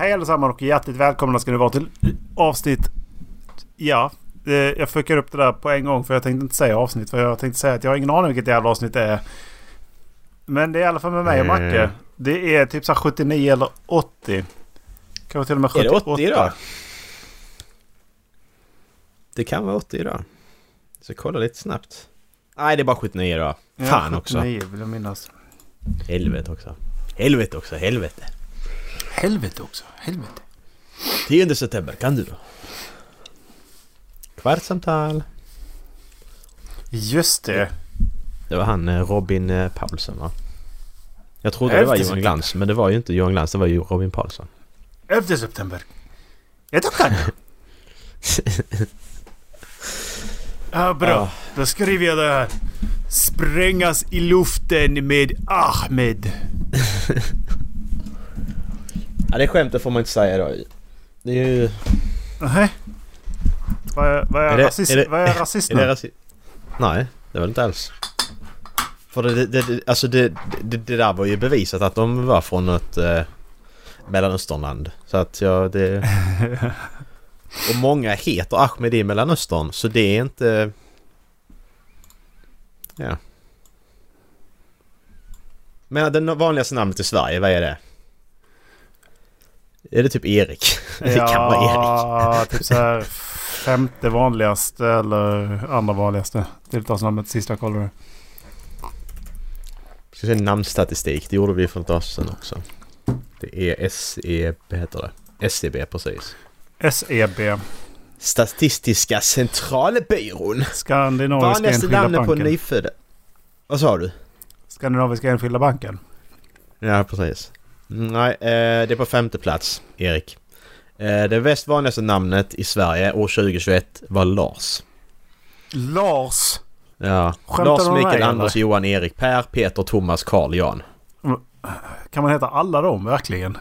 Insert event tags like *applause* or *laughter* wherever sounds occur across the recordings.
Hej allesammans och hjärtligt välkomna ska ni vara till avsnitt... Ja, eh, jag fuckar upp det där på en gång för jag tänkte inte säga avsnitt. För jag tänkte säga att jag har ingen aning vilket jävla avsnitt det är. Men det är i alla fall med mig och Macke. Eh. Det är typ så här 79 eller 80. Kanske till och med Är det 78. 80 idag? Det kan vara 80 idag. Ska kolla lite snabbt. Nej, det är bara 79 idag. Ja, Fan också. 79 vill jag minnas. Helvete också. Helvete också, helvete. Helvete också. Helvete. 10 september, kan du då? Kvartssamtal. Just det. Det var han eh, Robin eh, Paulsen va? Jag trodde det var Johan september. Glans, men det var ju inte Johan Glans, det var ju Robin Paulsson. 11 september. Jag tackar. *laughs* Ja, bra. Ja. Då skriver jag det här. Sprängas i luften med Ahmed. *laughs* Ja, det skämtet får man inte säga då. Det är ju... Nej. Vad är, vad är, Är det- rasist, är det- vad är rasist Är det rasi- Nej, det var det inte alls. För det, det, det, alltså det, det, det där var ju bevisat att de var från ett eh, Mellanösternland. Så att ja, det... *laughs* Och många heter Ahmed i Mellanöstern, så det är inte... Ja. Men det vanligaste namnet i Sverige, vad är det? Är det typ Erik? *laughs* Det kan vara Erik. Ja, typ så här femte vanligaste eller andra vanligaste. Tilltalsnamnet sista jag kollade. Ska se namnstatistik. Det gjorde vi för ett tag sedan också. Det är SEB heter det. SEB precis. SEB. Statistiska centralbyrån. Skandinaviska Vanligaste enskilda namnet på banken. nyfödda. Vad sa du? Skandinaviska enskilda banken. Ja precis. Mm, Nej, eh, det är på femte plats, Erik. Eh, det väst vanligaste namnet i Sverige år 2021 var Lars. Lars. Ja. Skämtar Lars, Mikael, Anders, eller? Johan, Erik, Per, Peter, Thomas, Karl, Jan. Kan man heta alla dem verkligen?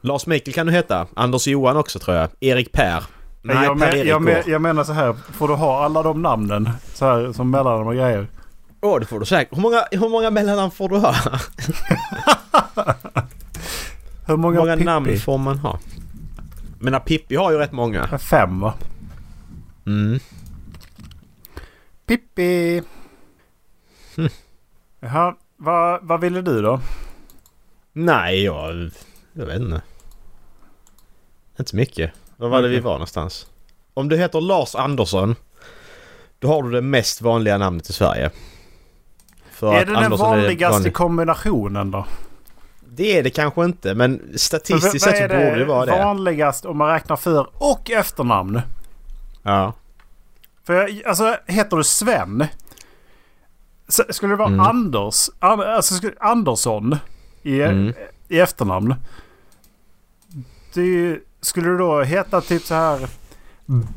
Lars Mikael kan du heta. Anders Johan också tror jag. Erik Per. Nej, jag, Per men, jag, men, jag menar så här. Får du ha alla de namnen? Så här som mellannamn och grejer. Åh, det får du säkert. Hur många, hur många mellannamn får du ha? *laughs* *laughs* Hur många, många Pippi? namn får man ha? Men Pippi har ju rätt många. Fem va? Mm. Pippi. *laughs* Jaha, vad, vad ville du då? Nej, jag... Jag vet inte. Inte så mycket. Var var det vi var någonstans? Om du heter Lars Andersson. Då har du det mest vanliga namnet i Sverige. För är det den Andersson vanligaste vanlig- kombinationen då? Det är det kanske inte men statistiskt Vad sett så är borde det vara det. vanligast om man räknar för och efternamn? Ja. För jag, alltså heter du Sven? Så, skulle det vara Mm. Anders? An, alltså Andersson i, Mm. i efternamn. Det, skulle du då heta typ så här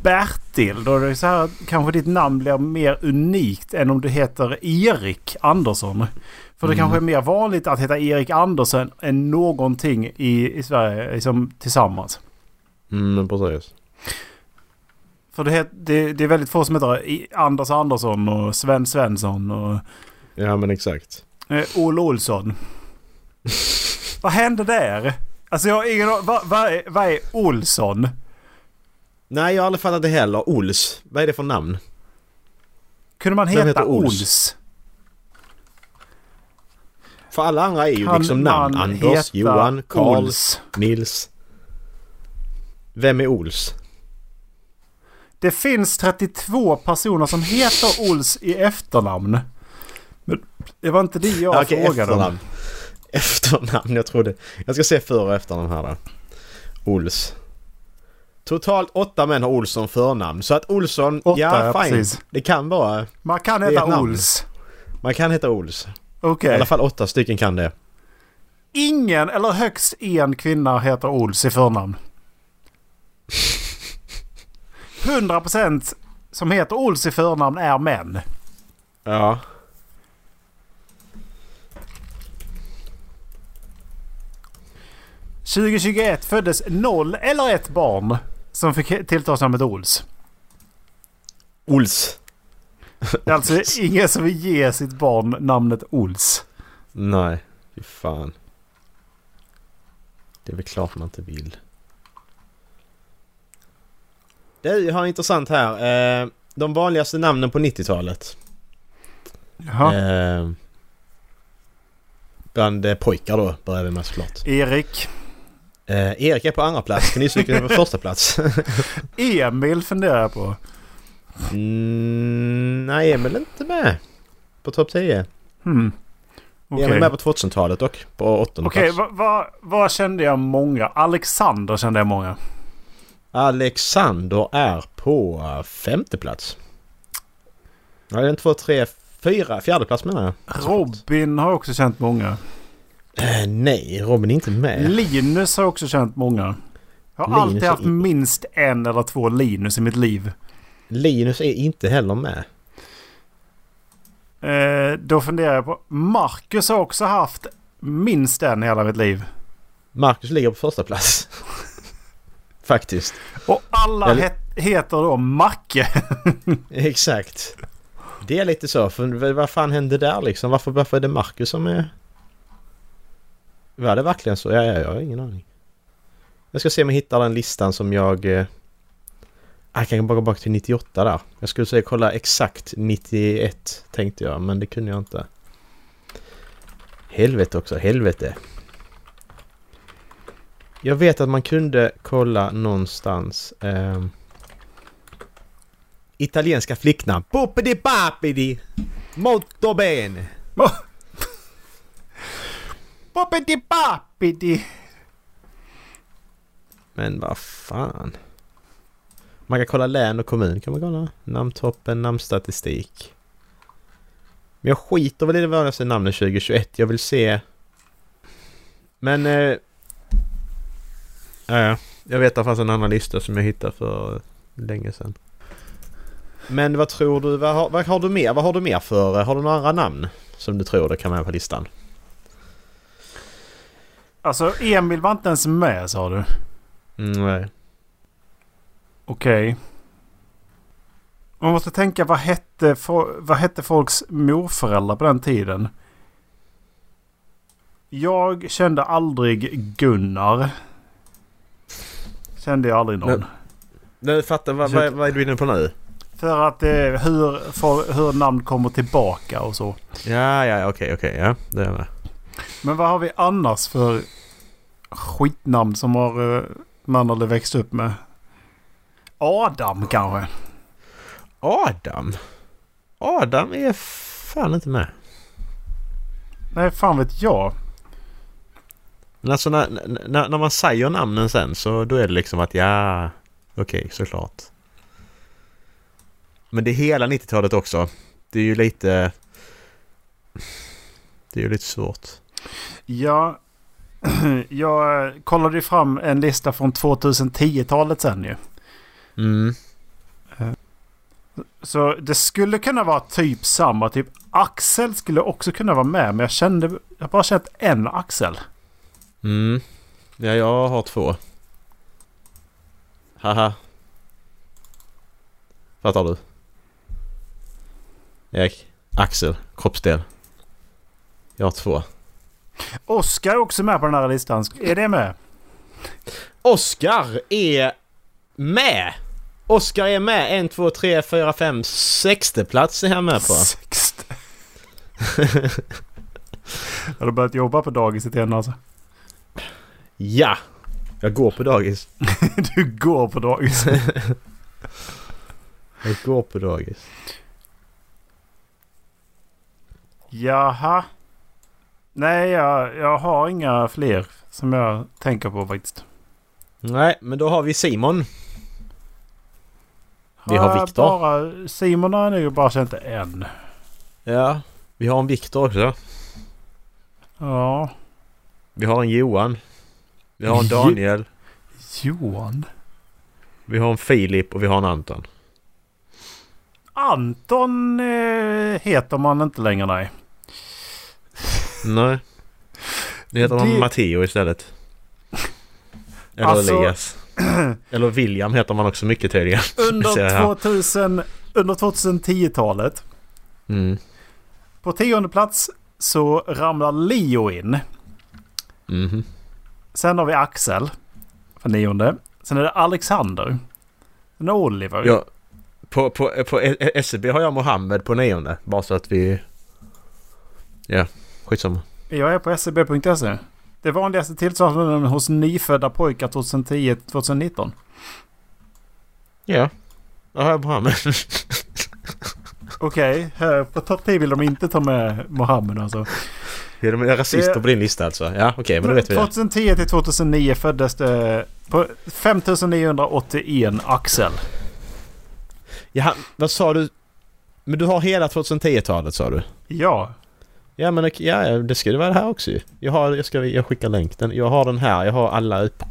Bertil? Då är det så här kanske ditt namn blir mer unikt än om du heter Erik Andersson. För det Mm. kanske är mer vanligt att heta Erik Andersson än någonting i, i Sverige liksom, tillsammans. Mm, precis. För det, det, det är väldigt få som heter Anders Andersson och Sven Svensson och Ja men exakt. eh, Olle Olsson. *laughs* vad hände där? Alltså jag har ingen. Vad vad är, vad är Olsson? Nej jag har aldrig fattat det heller. Ols. Vad är det för namn? Kunde man Vem heta Ols? Ols? För alla andra är ju Kan liksom namn. Anders, Johan, Karl, Ols? Nils. Vem är Ols? Det finns 32 personer som heter Ols i efternamn. Men det var inte det jag Ja, okej, frågade om. efternamn. Efternamn, jag trodde... Jag ska se för och efternamn här då. Ols. Totalt åtta män har Olsson förnamn. Så att Olsson, Åtta, ja ja, fine. precis. Det kan vara... Man kan heta. Ols. Man kan heta Ols. Okej. I alla fall åtta stycken kan det. Ingen eller högst en kvinna heter Ols i förnamn. 100% som heter Ols i förnamn är män. Ja. — 2021 föddes noll eller ett barn som fick tilltalsnamnet Ols. Ols. Det är alltså ingen som vill ge sitt barn namnet Ols. Nej, fy fan. Det är väl klart man inte vill. Det, har en intressant här. Eh, de vanligaste namnen på 90-talet. Jaha. Eh, bland eh, pojkar då börjar vi med såklart. Erik. Eh, Erik är på andra plats. Kanyscykeln är på första plats. *laughs* Emil funderar jag på. Mm, nej, Emil är inte med. På topp 10. Hmm. Emil Okej, är med på 2000-talet dock. På åttonde Okej, plats. vad va, vad kände jag många? Alexander kände jag många. Alexander är på femte plats. Ja, det är en, två, tre, fyra, fjärde plats menar jag. Robin har också känt många. Eh, nej, Robin är inte med. Linus har också känt många. Jag har Linus alltid haft minst en eller två Linus i mitt liv. Linus är inte heller med. Eh, då funderar jag på... Marcus har också haft minst en i hela mitt liv. Marcus ligger på första plats. *laughs* Faktiskt. Och alla Eller- het, heter då Macke. *laughs* Exakt. Det är lite så. För vad fan hände där liksom? Varför, varför är det Marcus som är... Var det verkligen så? Ja, ja, jag har ingen aning. Jag ska se om jag hittar den listan som jag... Eh... ah, Jag kan bara gå bak till 98 där. Jag skulle säga kolla exakt 91 tänkte jag, men det kunde jag inte. Helvete också, helvete. Jag vet att man kunde kolla någonstans. ehm, italienska flicknamn. Poppidi papidi. Molto bene. *laughs* Poppidi papidi. Men vad fan. Man kan kolla län och kommun kan man kolla. Namntoppen, namnstatistik. Men jag skiter väl i det vanligaste namnet 2021. Jag vill se... Men... Eh... Ja, ja. Jag vet att det fanns en annan lista som jag hittade för länge sedan. Men vad tror du? Vad har, vad har du mer? Vad har du mer för... Har du några andra namn? Som du tror det kan vara på listan? Alltså Emil var inte ens med sa du. Mm, nej. Okej. Man måste tänka vad hette, vad hette folks morföräldrar på den tiden? Jag kände aldrig Gunnar. Kände jag aldrig någon. Men- Nej, fattar. Vad, vad, vad är du inne på nu? För att är hur, för, hur namn kommer tillbaka och så. Ja, ja, okej, okej. ja, det är med. Men vad har vi annars för skitnamn som har, eh, man hade växt upp med? Adam kanske? Adam? Adam är fan inte med. Nej, fan vet jag. Men alltså när, när, när man säger namnen sen så då är det liksom att ja, okej, såklart. Men det är hela 90-talet också. Det är ju lite... Det är ju lite svårt. Ja, *clears throat* jag kollade ju fram en lista från 2010-talet sen ju. Mm. Så det skulle kunna vara typ samma. Typ Axel skulle också kunna vara med. Men jag kände... Jag har bara känt en Axel. Mm. Ja, jag har två. Haha. Fattar du? Erik. Axel. Kroppsdel. Jag har två. Oskar är också med på den här listan. Är det med? Oscar är med! Oscar är med. En, två, tre, fyra, fem, sexte plats är han med på. Sexte. *laughs* Har du börjat jobba på dagiset igen alltså? Ja! Jag går på dagis. *laughs* Du går på dagis. *laughs* Jag går på dagis. Jaha. Nej, jag, jag har inga fler som jag tänker på faktiskt. Nej, men då har vi Simon. Vi har jag Viktor. Bara, Simon har nog bara känt en. Ja. Vi har en Viktor också. Ja. Vi har en Johan. Vi har en Jo- Daniel. Johan. Vi har en Filip och vi har en Anton. Anton eh, heter man inte längre nej. Nej. Det heter han Det- Matteo istället. Eller Alltså- Elias. *clears throat* Eller William heter man också mycket tydligen. *laughs* Under, här. 2000, under 2010-talet. Mm. På tionde plats så ramlar Leo in. Mhm. Sen har vi Axel. För nionde. Sen är det Alexander. Sen är det Oliver. Ja, på, på, på SCB har jag Mohammed på nionde. Bara så att vi... Ja, skitsamma. Jag är på scb.se. Det vanligaste tillståndsnumret hos nyfödda pojkar 2010-2019. Ja, jag har Mohammed. Okej, här på topp 10 vill de inte ta med Mohammed alltså. Är de rasister Det- på din lista alltså? Ja, okej, men då vet vi det. 2010 till 2009 föddes det på 5981 Axel. Ja, vad sa du? Men du har hela 2010-talet sa du? Ja. Ja men ja, det ska det vara här också ju. Jag har, jag ska, jag skickar länk. Den, jag har den här, jag har alla upp,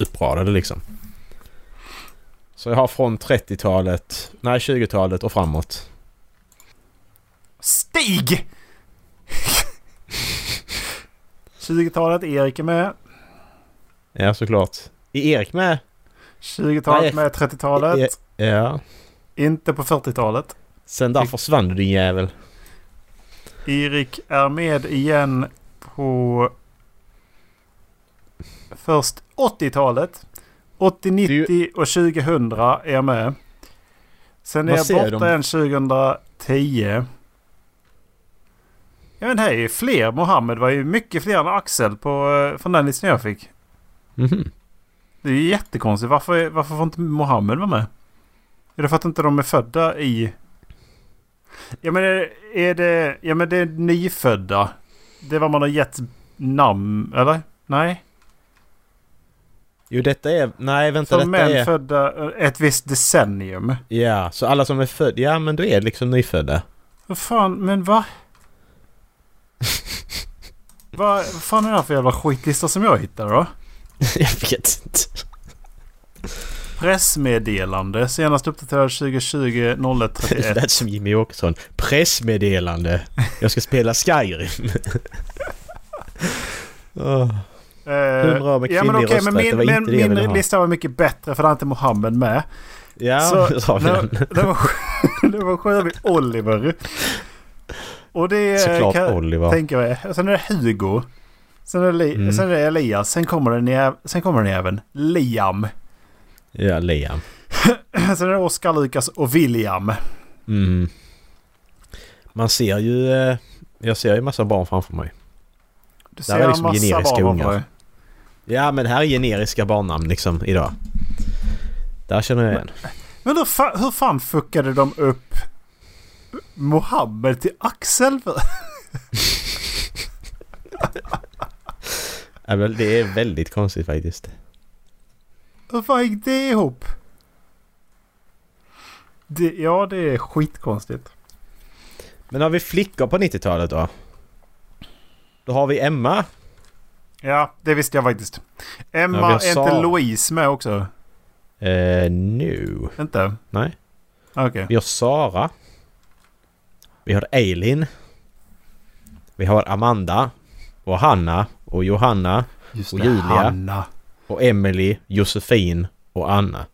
uppradade liksom. Så jag har från 30-talet, nej 20-talet och framåt. Stig! 20-talet, Erik är med. Ja såklart. Är Erik med? 20-talet Nej, med, 30-talet. Ja. Inte på 40-talet. Sen där försvann du din jävel. Erik är med igen på först 80-talet. 80, 90 och 2000 är jag med. Sen är jag borta en 2010. Ja men här är ju fler. Mohammed var ju mycket fler än Axel på, eh, från den listan jag fick. Mhm. Det är ju jättekonstigt. Varför, varför får inte Mohammed vara med? Är det för att inte de är födda i... Ja men är, är det... Ja men det är nyfödda. Det är vad man har gett namn, eller? Nej? Jo detta är, nej vänta För detta män är... födda eh, ett visst decennium. Ja, så alla som är födda, ja men då är det liksom nyfödda. Vad fan, men? Va- *laughs* Vad fan är det här för jävla skitlista som jag hittade då? jag vet inte. Pressmeddelande. Senast uppdaterad 2020 *laughs* Det 0131. lät som Jimmy Åkesson. Pressmeddelande. Jag ska spela Skyrim. Åh. *laughs* Eh, Hundra år med ja, men okej, men det var min, det jag ville min lista var mycket bättre för det är inte Mohammed med. Ja, Så, *laughs* har vi nu, den. det var, det var Oliver. Och det Såklart kan jag Oliver. tänka mig. Sen är det Hugo. Sen är det, Li- Mm. sen är det Elias. Sen kommer den, sen kommer den även Liam. Ja, Liam. *clears throat* Sen är det Oskar, Lukas och William. Mm. Man ser ju... eh, Jag ser ju massa barn framför mig. Du Där är liksom massa generiska barn ungar. Ja, men det här är generiska barnnamn liksom idag. Där känner jag igen. Men hur, fa- hur fan fuckade de upp Mohammed till Axel? *laughs* men Det är väldigt konstigt faktiskt. Hur fan gick det ihop? Det, ja, det är skitkonstigt. Men har vi flickor på 90-talet då? Då har vi Emma. Ja, det visste jag faktiskt. Ja, Emma, har är inte Sara. Louise med också? Eh, no. Inte? Nej. Okej. Vi har Sara. Vi har Eileen. Vi har Amanda. Och Hanna. Och Johanna. Just Och det, Julia. Hanna. Och Emily. Josefin. Och Anna.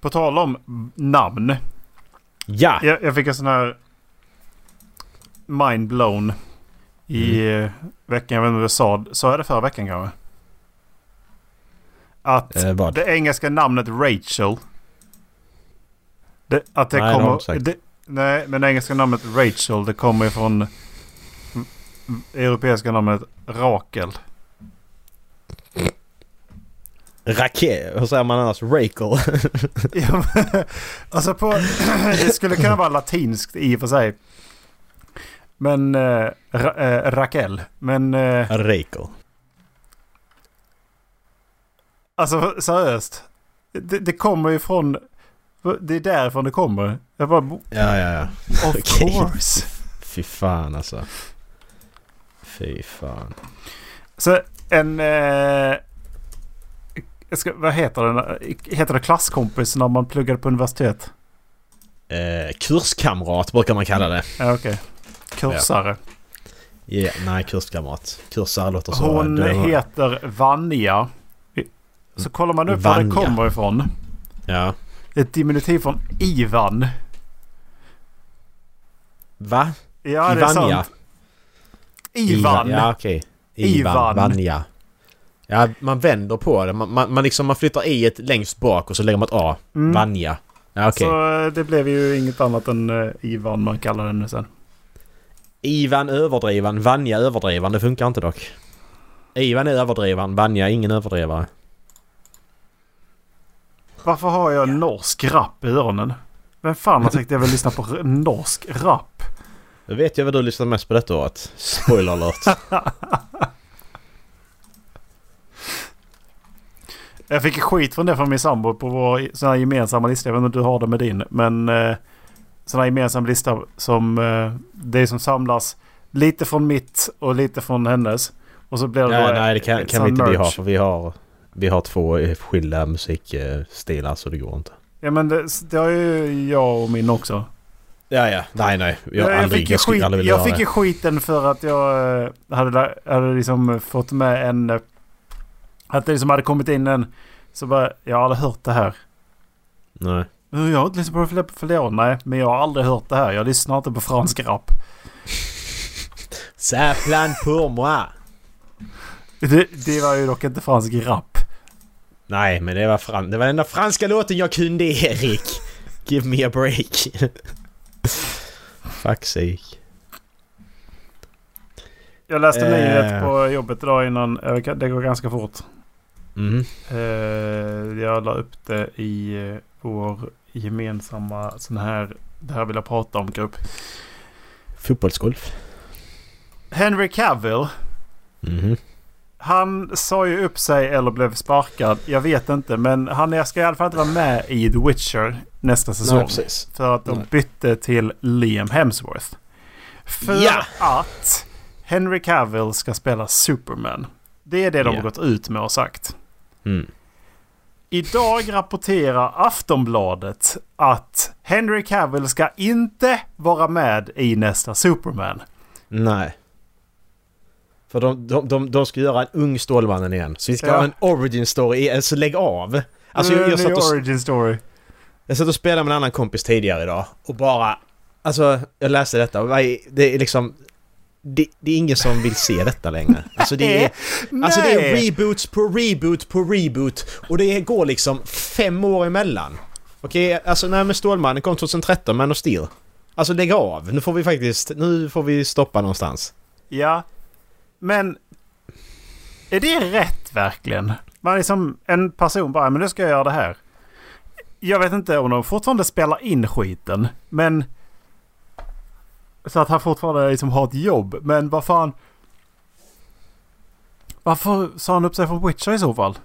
På tal om namn. Ja! Jag, jag fick en sån här mind blown i Mm. veckan. Jag vet inte om jag sa, sa jag det förra veckan kanske? Att Eh, det engelska namnet Rachel. Det, att det Nej, kommer... det, nej, men det engelska namnet Rachel det kommer ifrån europeiska namnet Rakel. Rakel. Hur säger man annars? Rakel. *laughs* Ja, alltså på... *clears throat* det skulle kunna vara latinskt i och för sig. Men... Eh, ra, eh, Raquel. Men... Eh, Rakel. alltså seriöst. Det, det kommer ju från... Det är därifrån det kommer. Jag bara... Ja, ja, ja. Of *laughs* course. Fy fan alltså. Fy fan. Så en... Eh, ska, vad heter det? Heter det klasskompis när man pluggade på universitet? Eh, kurskamrat brukar man kalla det. Ja, okej. Kursare. Ja, nej, kurskamrat. Kursare låter så... Hon var- heter Vanja. Så kollar man upp var det Vanja. kommer ifrån. Ja. Ett diminutiv från Ivan. Va? Ja, det är sant. Ivan. Ja, okej. Ivan. Ivan. Vanja. Ja, man vänder på det. Man, man, man, liksom, man flyttar i ett längst bak och så lägger man ett A. Mm. Vanja. Ja, okej. Så eh, det blev ju inget annat än uh, Ivan man kallar den sen. Ivan överdriven, Vanja överdriven. Det funkar inte dock. Ivan är överdriven, Vanja är ingen överdrivare. Varför har jag norsk rap i öronen? Vem fan har sagt att jag vill lyssna på norsk rap? Då vet jag vad du lyssnar mest på detta året. Spoiler alert. *laughs* Jag fick skit från det från min sambo på vår sån här gemensamma lista. Jag vet inte om du har det med din. Men eh, sån här gemensam lista som eh, det som samlas lite från mitt och lite från hennes. Och så blir det ja, då nej, det kan, kan vi inte vi ha för vi har, vi har två eh, skilda musikstilar så det går inte. Ja men det, det har ju jag och min också. Ja, ja. Nej, nej. Jag, Jag, aldrig, fick, jag skit, jag fick ju skiten för att jag eh, hade, hade liksom fått med en... eh, Att det liksom hade kommit in en... Så bara, jag har aldrig hört det här. Nej. "Eh, Jag har inte lyssnat på det för- flera år. Nej, men jag har aldrig hört det här. Jag lyssnar inte på fransk rap. Ça plan pour moi. Det, det var ju dock inte fransk rap. Nej, men det var, fran- det var den enda franska låten jag kunde, Erik. Give me a break. Fuck sake. Jag läste Eh. nyhet på jobbet idag innan. eh, Det går ganska fort. Mhm. Eh, jag la upp det i eh, vår gemensamma sån här... Det här vill jag prata om grupp. Fotbollsgolf. Henry Cavill. Mhm. Han sa ju upp sig eller blev sparkad. Jag vet inte. Men han ska i alla fall inte vara med i The Witcher nästa säsong. Nej, precis. För att de Nej. bytte till Liam Hemsworth. För Ja! att Henry Cavill ska spela Superman. Det är det de Ja. har gått ut med och sagt. Mm. Idag rapporterar Aftonbladet att Henry Cavill ska inte vara med i nästa Superman. Nej. För de, de, de, de ska göra en ung Stålmannen igen. Så vi ska Ja. ha en origin story. Alltså lägg av. Alltså jag, är jag, satt och, origin story. jag satt och spelade med en annan kompis tidigare idag. Och bara... Alltså jag läste detta och det är liksom... Det, det är ingen som vill se detta längre. Alltså det är... *laughs* Alltså det är reboots på reboot på reboot. Och det går liksom fem år emellan. Okej, alltså nej men Stålmannen kom 2013, Man of Steel. Alltså lägg av. Nu får vi faktiskt... Nu får vi stoppa någonstans. Ja. Men... Är det rätt verkligen? Man är som en person bara, men nu ska jag göra det här. Jag vet inte om de fortfarande spelar in skiten, men... Så att han fortfarande liksom har ett jobb, men vad fan... Varför sa han upp sig från Witcher i så fall?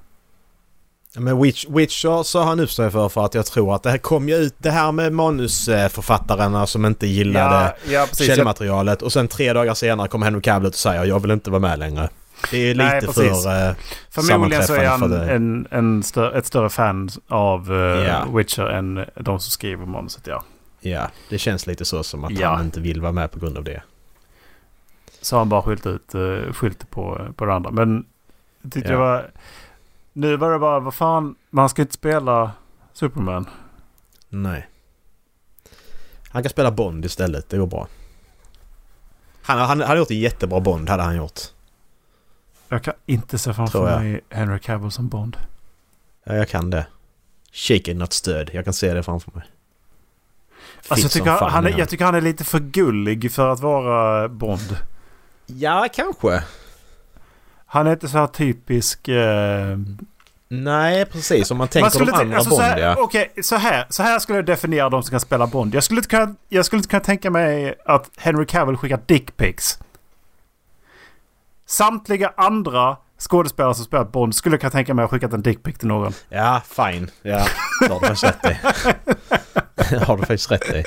Ja, Men Witch, Witcher sa han upp sig för för att jag tror att det här kom ju ut det här med manusförfattarna som inte gillade ja precis. Jag, källmaterialet och sen tre dagar senare kom Henry Cavill och säger jag vill inte vara med längre. Det är Nej, lite precis. för... eh, förmodligen så är han för en, en stö, ett större fan av eh, Ja. Witcher än de som skriver manuset, ja. Ja, det känns lite så som att Ja. han inte vill vara med på grund av det. Så han bara skyltat ut uh, skylt på, på det andra. Men jag tyckte Ja. det var... Nu var det bara, vad fan, man ska inte spela Superman. Nej. Han kan spela Bond istället, det går bra. Han, han hade gjort en jättebra Bond, hade han gjort. Jag kan inte se framför mig Henry Cavill som Bond. Ja, jag kan det. Shaken not stirred. Jag kan se det framför mig. Alltså, jag, tycker fan han, är jag tycker han är lite för gullig för att vara Bond. Ja, kanske. Han är inte så här typisk... eh, Nej, precis. Om man tänker de inte- andra alltså, Bond, så här, ja. Okej, så, här, så här skulle jag definiera de som kan spela Bond. Jag skulle inte kunna, jag skulle inte kunna tänka mig att Henry Cavill skickar dickpics. Samtliga andra skådespelare som spelat Bond skulle kunna tänka mig att skickat en dickpic till någon. Ja, fine. Ja, det har du faktiskt rätt i. Det har du faktiskt rätt i.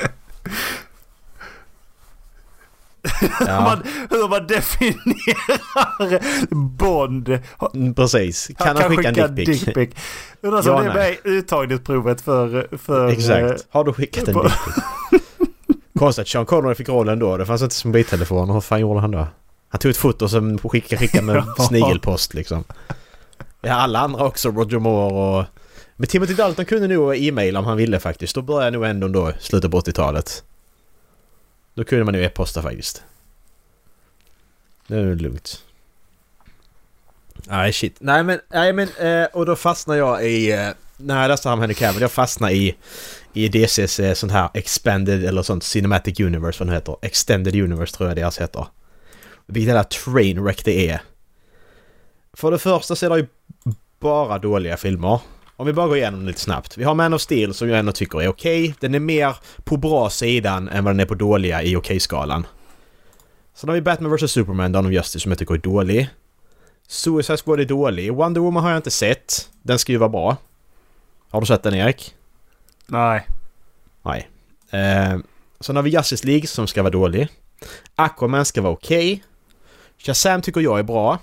Ja, Man, hur man definierar Bond. mm, precis. Kan han, skicka en dickpic? dickpic? Undrar som Ja, det är med i uttagningsprovet för... för Exakt. Har du skickat en dickpic? Konstigt att Sean Connery fick rollen då. Det fanns inte som mobiltelefon. Hur fan gjorde han då? Han tog ett foto sen skickade, skickade med *laughs* Ja. snigelpost liksom. Ja, alla andra också. Roger Moore och... Men Timothy Dalton kunde nog e-maila om han ville faktiskt. Då började nog ändå då slutet på 80-talet. Då kunde man ju e-posta faktiskt. Det är nog lugnt. Nej shit. Nej men, nej men eh, och då fastnar jag i... Eh, när jag läste om Henry Cavill, jag fastnar i... I DCs eh, sånt här expanded eller sånt Cinematic Universe vad det heter. Extended Universe tror jag deras heter. Vilket jävla trainwreck det är. För det första så är det ju bara dåliga filmer. Om vi bara går igenom lite snabbt. Vi har Man of Steel som jag ändå tycker är okej. Okay. Den är mer på bra sidan än vad den är på dåliga i okej-skalan. Sen har vi Batman vs Superman, Dawn of Justice som jag tycker är dålig. Suicide Squad är dålig. Wonder Woman har jag inte sett. Den ska ju vara bra. Har du sett den Erik? Nej. Nej. Eh, sen har vi Justice League som ska vara dålig. Aquaman ska vara okej. Okay. Shazam tycker jag är bra.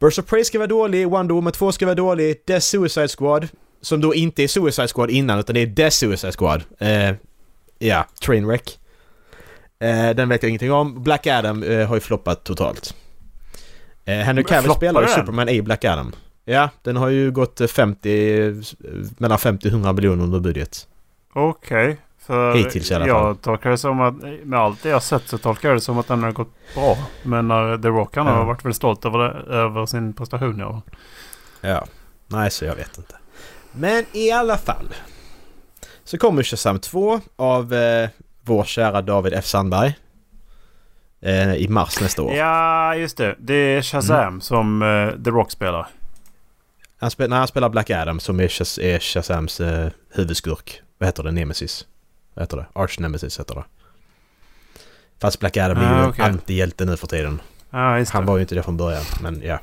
Burst of Prey ska vara dålig, Wonder Woman 2 ska vara dålig, Death Suicide Squad som då inte är Suicide Squad innan utan det är Death Suicide Squad. Eh, ja, Trainwreck. Eh, den vet jag ingenting om. Black Adam eh, har ju floppat totalt. Eh, Henry Cavill spelar ju Superman i Black Adam. Ja, den har ju gått 50... Mellan 50 och 100 miljoner under budget. Okej. Okay. För Hittills i alla fall. Jag tolkar det som att med allt det jag sett så tolkar jag det som att den har gått bra. Men när The Rock han ja. har varit väldigt stolt över, det, över sin prestation ja. Ja. Nej, så jag vet inte. Men i alla fall. Så kommer Shazam 2 av eh, vår kära David F Sandberg. Eh, I mars nästa år. Ja, just det. Det är Shazam mm. som eh, The Rock spelar. Han spel, när han spelar Black Adam som är, Shaz är Shazams eh, huvudskurk. Vad heter det? Nemesis? Heter det? Arch Nemesis heter det. Fast Black Adam är ju ah, okay. antihjälte nu för tiden. Ah, han var ju inte det från början, men ja.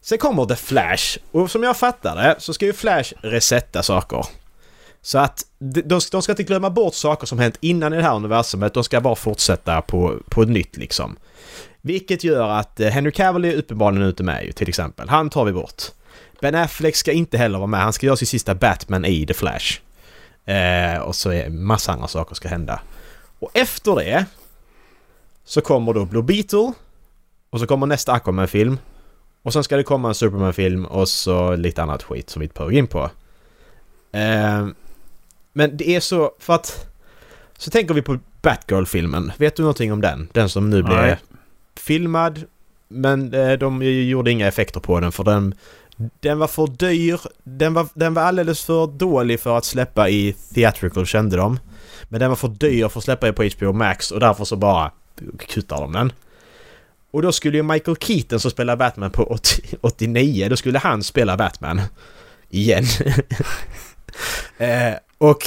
Sen kommer The Flash. Och som jag fattar det så ska ju Flash resetta saker. Så att de, de ska inte glömma bort saker som hänt innan i det här universumet. De ska bara fortsätta på, på ett nytt liksom. Vilket gör att eh, Henry Cavill är uppenbarligen ute med ju till exempel. Han tar vi bort. Ben Affleck ska inte heller vara med. Han ska göra sin sista Batman i The Flash. Eh, och så är massa andra saker ska hända. Och efter det så kommer då Blue Beetle och så kommer nästa Aquaman-film och sen ska det komma en Superman-film och så lite annat skit som vi inte behöver in på. Eh, men det är så för att... Så tänker vi på Batgirl-filmen. Vet du någonting om den? Den som nu blev filmad. Men eh, de gjorde inga effekter på den för den den var för dyr. Den var, den var alldeles för dålig för att släppa i Theatrical kände de. Men den var för dyr för att släppa på HBO Max och därför så bara kuttar de den. Och då skulle ju Michael Keaton som spelar Batman på 80, 89, då skulle han spela Batman. Igen. *laughs* eh, och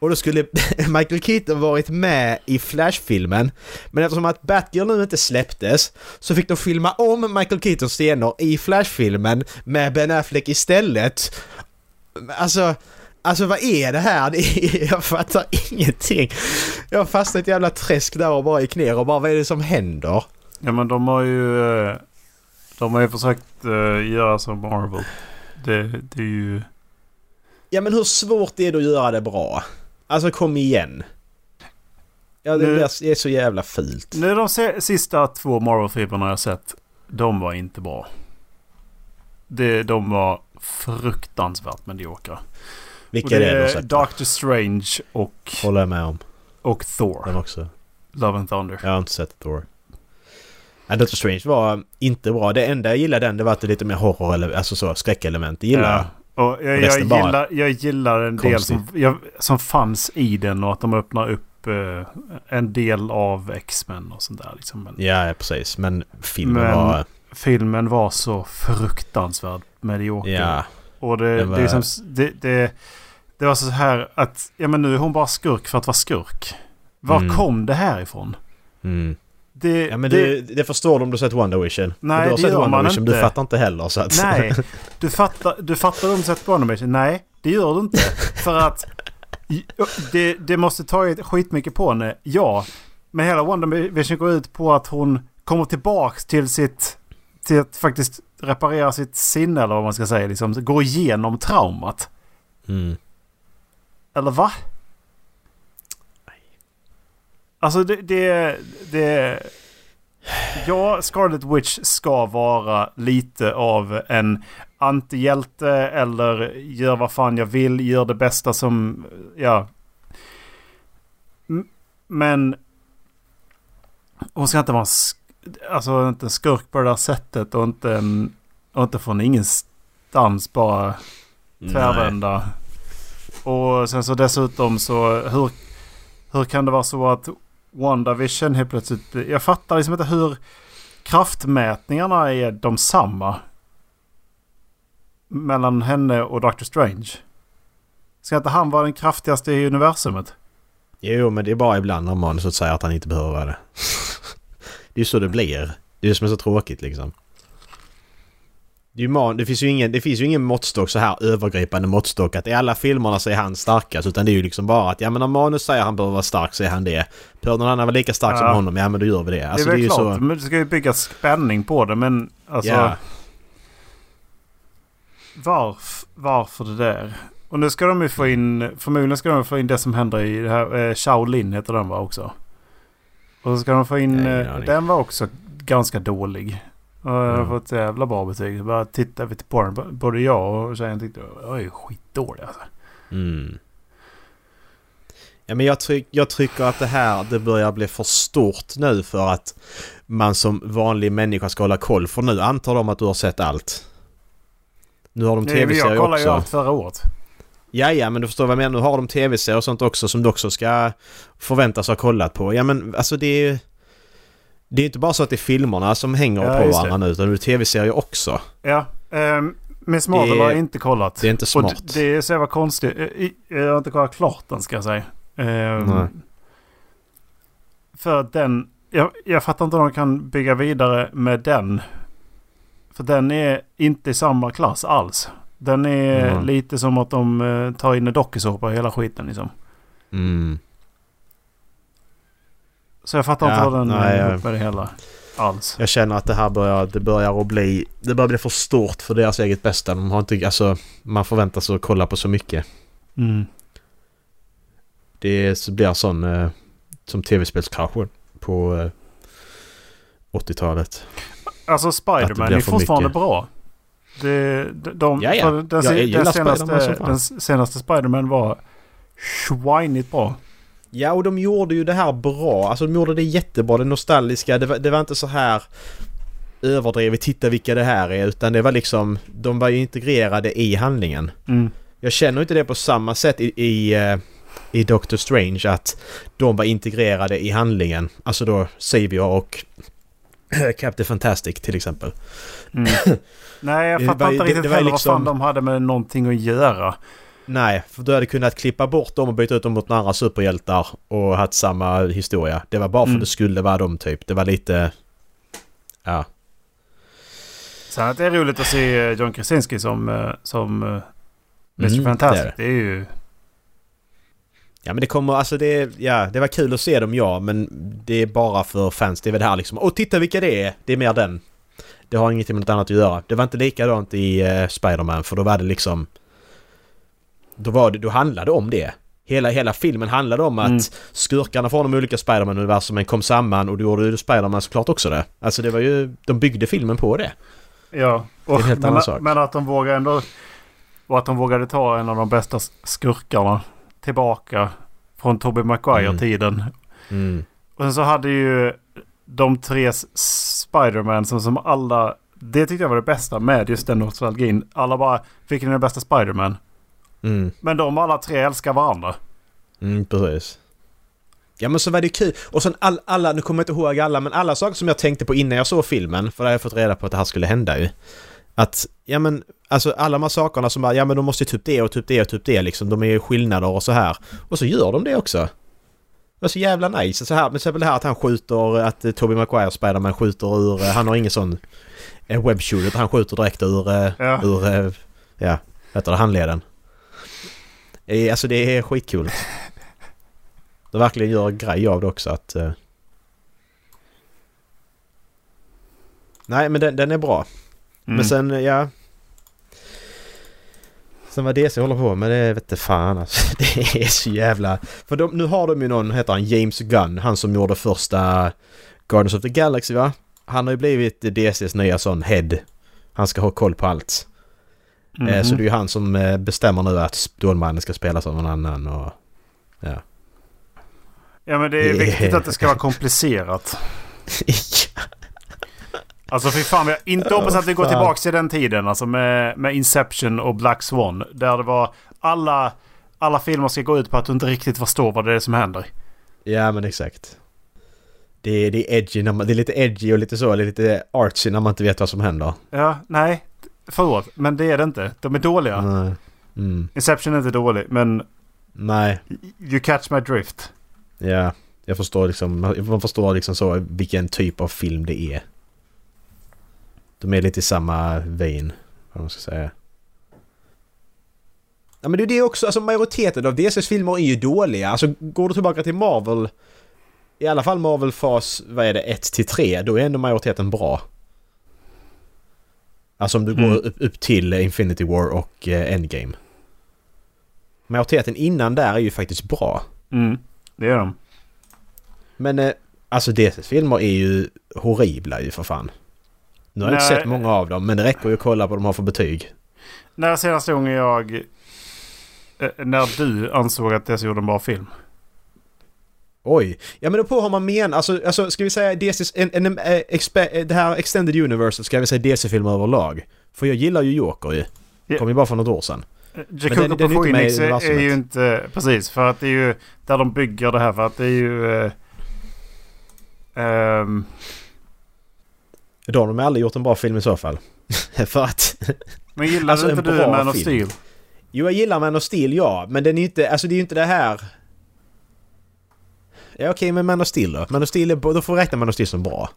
och då skulle *laughs* Michael Keaton varit med i Flash-filmen. Men eftersom att Batgirl nu inte släpptes så fick de filma om Michael Keatons scener i Flash-filmen med Ben Affleck istället. Alltså... Alltså vad är det här? *laughs* Jag fattar ingenting. Jag har fastnat i ett jävla träsk där och bara gick ner och bara vad är det som händer? Ja men de har ju... Eh, de har ju försökt uh, göra som Marvel. Det, det är ju... Ja men hur svårt är det att göra det bra? Alltså kom igen. Ja, det, nu, är så jävla fult. Nu de sista två Marvel-filmerna jag sett. De var inte bra. Det, de var fruktansvärt mediokra. Vilka är det du sett? Doctor Strange och... Håller jag med om. Och Thor. Den också. Love and Thunder. Jag har inte sett Thor. Ja, Doctor Strange var inte bra. Det enda jag gillade den det var att det lite mer horror eller alltså så skräckelement. Det gillar jag. Och jag, jag, gillar, jag gillar en del som, jag, som fanns i den och att de öppnar upp eh, en del av X-Men och sånt där. Liksom. Men, ja, precis. Men filmen men var... filmen var så fruktansvärt medioker. Ja. Och det, det, var... det, liksom, det, det, det, var så här att ja, men nu är hon bara skurk för att vara skurk. Var mm. kom det här ifrån? Mm. Det, ja, men det, det, det förstår du om du sett Wonder Vision. Nej, du har det sett gör Wonder man Vision, inte. du fattar inte heller så att... Nej, *laughs* du fattar, du fattar om du sett Wonder Vision. Nej, det gör du inte. För att det, det måste ta skitmycket på henne. Ja, men hela Wonder Vision går ut på att hon kommer tillbaks till sitt... Till att faktiskt reparera sitt sinne eller vad man ska säga. Liksom, gå igenom traumat. Mm. Eller va? Alltså det, det, det... Ja, Scarlet Witch ska vara lite av en antihjälte eller gör vad fan jag vill, gör det bästa som... Ja. Men... Hon ska inte vara Alltså inte en skurk på det där sättet och inte, en, och inte från ingenstans bara tvärvända. Och sen så dessutom så hur, hur kan det vara så att WandaVision helt plötsligt... Jag fattar liksom inte hur kraftmätningarna är de samma. Mellan henne och Doctor Strange. Ska inte han vara den kraftigaste i universumet? Jo, men det är bara ibland när manuset säger att han inte behöver vara det. *laughs* det är ju så det blir. Det är det som är så tråkigt liksom. Det, är man, det, finns ju ingen, det finns ju ingen måttstock så här övergripande måttstock att i alla filmerna så är han starkast utan det är ju liksom bara att ja men om manus säger att han behöver vara stark så är han det. Behöver någon annan vara lika stark Ja. som honom, ja men då gör vi det. Alltså, det är väl ju klart, så... men det ska ju bygga spänning på det men alltså... Ja. Varf, varför det där? Och nu ska de ju få in, förmodligen ska de få in det som händer i det här, eh, Shaolin heter den va också? Och så ska de få in, Nej, eh, den var också ganska dålig. Och jag har fått ett jävla bra betyg. Så Bara tittade vi på den, både jag och tjejen tyckte var ju skitdålig alltså. Mm. Ja men jag, tryck, jag tycker att det här det börjar bli för stort nu för att man som vanlig människa ska hålla koll. För nu antar de att du har sett allt. Nu har de Nej, men jag tv-serier kollade ju också. allt förra året. Ja, ja, men du förstår vad jag menar. Nu har de tv-serier och sånt också som du också ska förväntas ha kollat på. Ja, men alltså det är. Det är inte bara så att det är filmerna som hänger Ja, på varandra nu utan det är tv-serier också. Ja, um, Miss Marvel Det- har jag inte kollat. det är inte Och smart. d- det är så jävla konstigt. Eh, Jag har inte kollat klart den ska jag säga. Ehm, Nej. För att den... Jag, jag fattar inte om de kan bygga vidare med den. För den är inte i samma klass alls. Den är Mm. lite som att de eh, tar in en dokusåpa i hela skiten liksom. Mm. Så jag fattar Ja, inte vad den nej, är ihop med det hela. Alls. Jag känner att det här börjar, det börjar att bli... Det börjar bli för stort för deras eget bästa. De har inte... Alltså, man förväntar sig att kolla på så mycket. Mm. Det blir sån... Eh, som tv-spelskraschen på eh, 80-talet. Alltså Spiderman är fortfarande mycket. bra. Det, de, de, Ja, ja. Den, den, den senaste Spiderman var schwinigt bra. Ja, och de gjorde ju det här bra. Alltså de gjorde det jättebra. Det nostalgiska. Det var, det var inte så här överdrivet. Titta vilka det här är. Utan det var liksom... De var ju integrerade i handlingen. Mm. Jag känner inte det på samma sätt i, i, eh, i Doctor Strange att de var integrerade i handlingen. Alltså då Savior och *clears throat* Captain Fantastic till exempel. Mm. *clears throat* Nej, jag Det fattar inte det- riktigt det ju heller vad fan liksom- de hade med någonting att göra. Nej, för du hade kunnat klippa bort dem och byta ut dem mot några andra superhjältar och haft samma historia. Det var bara för Mm. det skulle vara dem typ. Det var lite... Ja. Sen att det är roligt att se eh, John Krasinski som, eh, som eh, Mr. Mm, Fantastic. det är Det är ju... Ja men det kommer, alltså det, ja det var kul att se dem ja men det är bara för fans. Det är väl det här liksom, åh titta vilka det är! Det är mer den. Det har ingenting med något annat att göra. Det var inte likadant i uh, Spiderman för då var det liksom... Då var det, då handlade det om det. Hela, hela filmen handlade om att Mm. skurkarna från de olika Spiderman-universumen kom samman och då gjorde ju Spiderman såklart också det. Alltså det var ju, de byggde filmen på det. Ja. är en helt men, annan sak. men att de vågar ändå... Och att de vågade ta en av de bästa skurkarna tillbaka från Tobey Maguire-tiden. Mm. Och sen så hade ju de tre Spiderman som, som alla... Det tyckte jag var det bästa med just den nostalgin. Alla bara, vilken är den bästa Spiderman? Mm. Men de alla tre älskar varandra. Mm, precis. Ja men så var det kul. Och sen all, alla, nu kommer jag inte ihåg alla, men alla saker som jag tänkte på innan jag såg filmen, för då har jag fått reda på att det här skulle hända ju. Att, ja men, alltså alla de här sakerna som bara, ja men de måste ju typ det och typ det och typ det liksom. De är ju skillnader och så här. Och så gör de det också. Det var så jävla nice. Så här, men till exempel det här att han skjuter, att eh, Tobey Maguire Spiderman skjuter ur, eh, han har ingen sån eh, utan han skjuter direkt ur, eh, Ja. ur, eh, ja, vad heter det, handleden. Eh, Alltså det är skitkul. De verkligen gör grej av det också att... eh, Nej men den, den är bra. Mm. Men sen, ja... Sen vad DC håller på med det vet fan alltså. *laughs* Det är så jävla... För de, nu har de ju någon, heter han James Gunn, han som gjorde första Guardians of the Galaxy va? Han har ju blivit DCs nya sån head. Han ska ha koll på allt. Mhm. Så det är ju han som eh, bestämmer nu att Stålmannen ska spelas av någon annan och... Ja. Ja men det är viktigt att det ska vara komplicerat. *laughs* Alltså fy fan, jag inte hoppas att vi går tillbaka till den tiden. Alltså med, med Inception och Black Swan. Där det var alla, alla filmer ska gå ut på att du inte riktigt förstår vad det är som händer. Ja men exakt. Det är, det är edgy när man, det är lite edgy och lite så, lite artsy när man inte vet vad som händer. Ja, nej. Förlåt, men det är det inte. De är dåliga. Nej. Mm. Inception är inte dålig, men Nej, you catch my drift. ja. Jag förstår liksom, man förstår liksom så vilken typ av film det är. De är lite i samma vein, vad man ska säga. Ja men det är det också, alltså majoriteten av DCs filmer är ju dåliga. Alltså går du tillbaka till Marvel, i alla fall Marvel fas, vad är det, 1 till 3, då är ändå majoriteten bra. Alltså om du Mm. går upp, upp till Infinity War och eh, Endgame. Majoriteten innan där är ju faktiskt bra. Mm, det är de. Men eh, alltså DCs filmer är ju horribla ju för fan. Nu har jag inte sett många av dem men det räcker ju att kolla på vad de har för betyg. När senaste gången jag... eh, När du ansåg att DC gjorde en bra film. Oj! Ja men då på har man men alltså, alltså ska vi säga DCs, en, en, eh, expe, eh, det här Extended Universe ska vi säga DC-filmer överlag. För jag gillar ju Joker ju. Ja. Kom ju bara för något år sedan. Jacob den- på är Phoenix är, är universumet. ju inte... Precis, för att det är ju där de bygger det här. För att det är ju... eh, ehm, Då har de aldrig gjort en bra film i så fall. *laughs* för att... men gillar Alltså, inte en du Man of. Steel? Jo jag gillar Man of Steel ja, men den är ju inte, alltså det är ju inte det här... Ja okej men Man of Steel då? Man of Steel är, då får vi räkna Man of Steel som bra.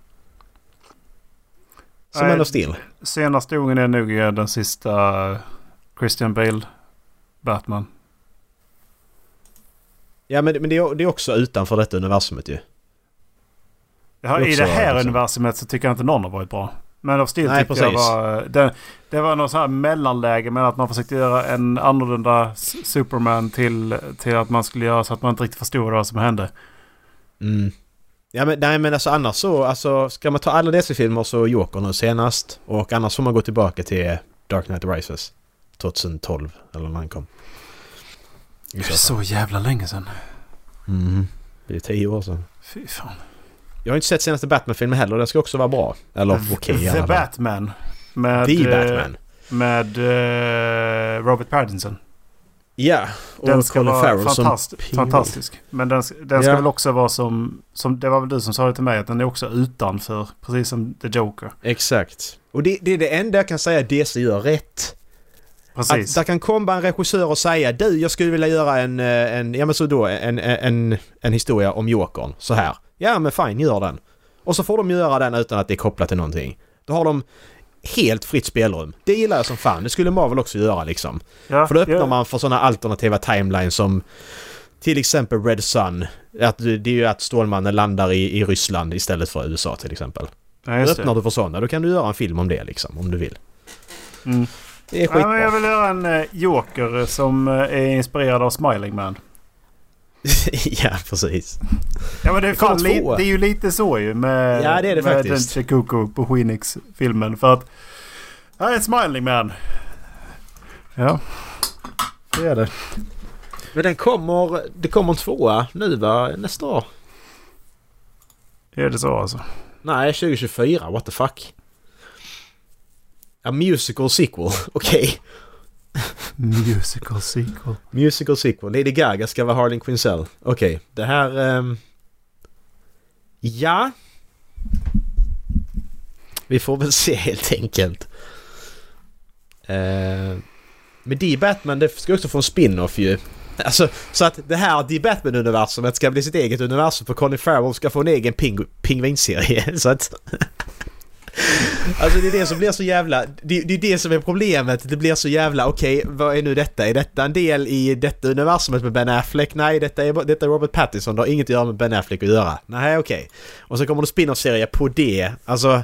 Som Man of Steel. Senaste gången är nog eh, den sista Christian Bale Batman. Ja men, men det, är, det är också utanför detta universumet ju. Ja, I det här liksom. universumet så tycker jag inte någon har varit bra. Man of Steel tyckte jag var... Det, det var någon sån här mellanläge med att man försökte göra en annorlunda Superman till, till att man skulle göra så att man inte riktigt förstod vad som hände. Mm. Ja men nej men alltså annars så, alltså ska man ta alla dessa filmer så är Joker nu senast. Och annars får man gå tillbaka till Dark Knight Rises. 2012 eller när han kom. Så fall. Så jävla länge sedan. Mm. Det är tio år sedan. Fy fan. Jag har inte sett senaste Batman-filmen heller. Den ska också vara bra. Eller okej i The. Batman. Med, The eh, Batman. Med eh, Robert Pattinson. Ja. Och Den ska Colin Farrell som fantast, Penguin. fantastisk. Men den, den ska Ja. väl också vara som, som... Det var väl du som sa det till mig att den är också utanför. Precis som The Joker. Exakt. Och det, det är det enda jag kan säga DC gör rätt. Precis. Att där kan komma en regissör och säga du, jag skulle vilja göra en, eh, en ja men så då, en, en, en historia om Jokern. Så här. Ja men fine, gör den. Och så får de göra den utan att det är kopplat till någonting. Då har de helt fritt spelrum. Det gillar jag som fan. Det skulle Marvel också göra liksom. ja, För då öppnar ja. man för sådana alternativa timelines som till exempel Red Sun. Att det är ju att Stålmannen landar i, i Ryssland istället för USA till exempel. Ja, Då öppnar det. du för sådana. Då kan du göra en film om det liksom, om du vill. Mm. Det är Ja, skitbra. men jag vill göra en eh, Joker som eh, är inspirerad av Smiling Man. *laughs* ja, precis. Ja men det är, fan, li- det är ju lite så ju med, Ja, det är det med faktiskt. den Chikuko på Phoenix-filmen. För att här är ett Smiling Man. Ja, det är det. Men den kommer... Det kommer en tvåa nu va? Nästa år? Är det så alltså? Nej, 2024. What the fuck? A musical sequel. *laughs* Okej. Musical sequel. Musical sequel. Lady Gaga ska vara Harley Quinzel. Okej. Det här... Um... ja. Vi får väl se helt enkelt. Ehm, uh, men The Batman det ska också få en spin-off ju. Alltså, så att det här The Batman-universumet ska bli sitt eget universum för Colin Farrell ska få en egen ping- pingvinserie. *laughs* Så att... Alltså det är det som blir så jävla... Det, det är det som är problemet. Det blir så jävla okej, vad är nu detta? Är detta en del i detta universumet med Ben Affleck? Nej, detta är, detta är Robert Pattinson. Det har inget att göra med Ben Affleck att göra. Nej, okej. Och så kommer det spin-off-serie på det. Alltså...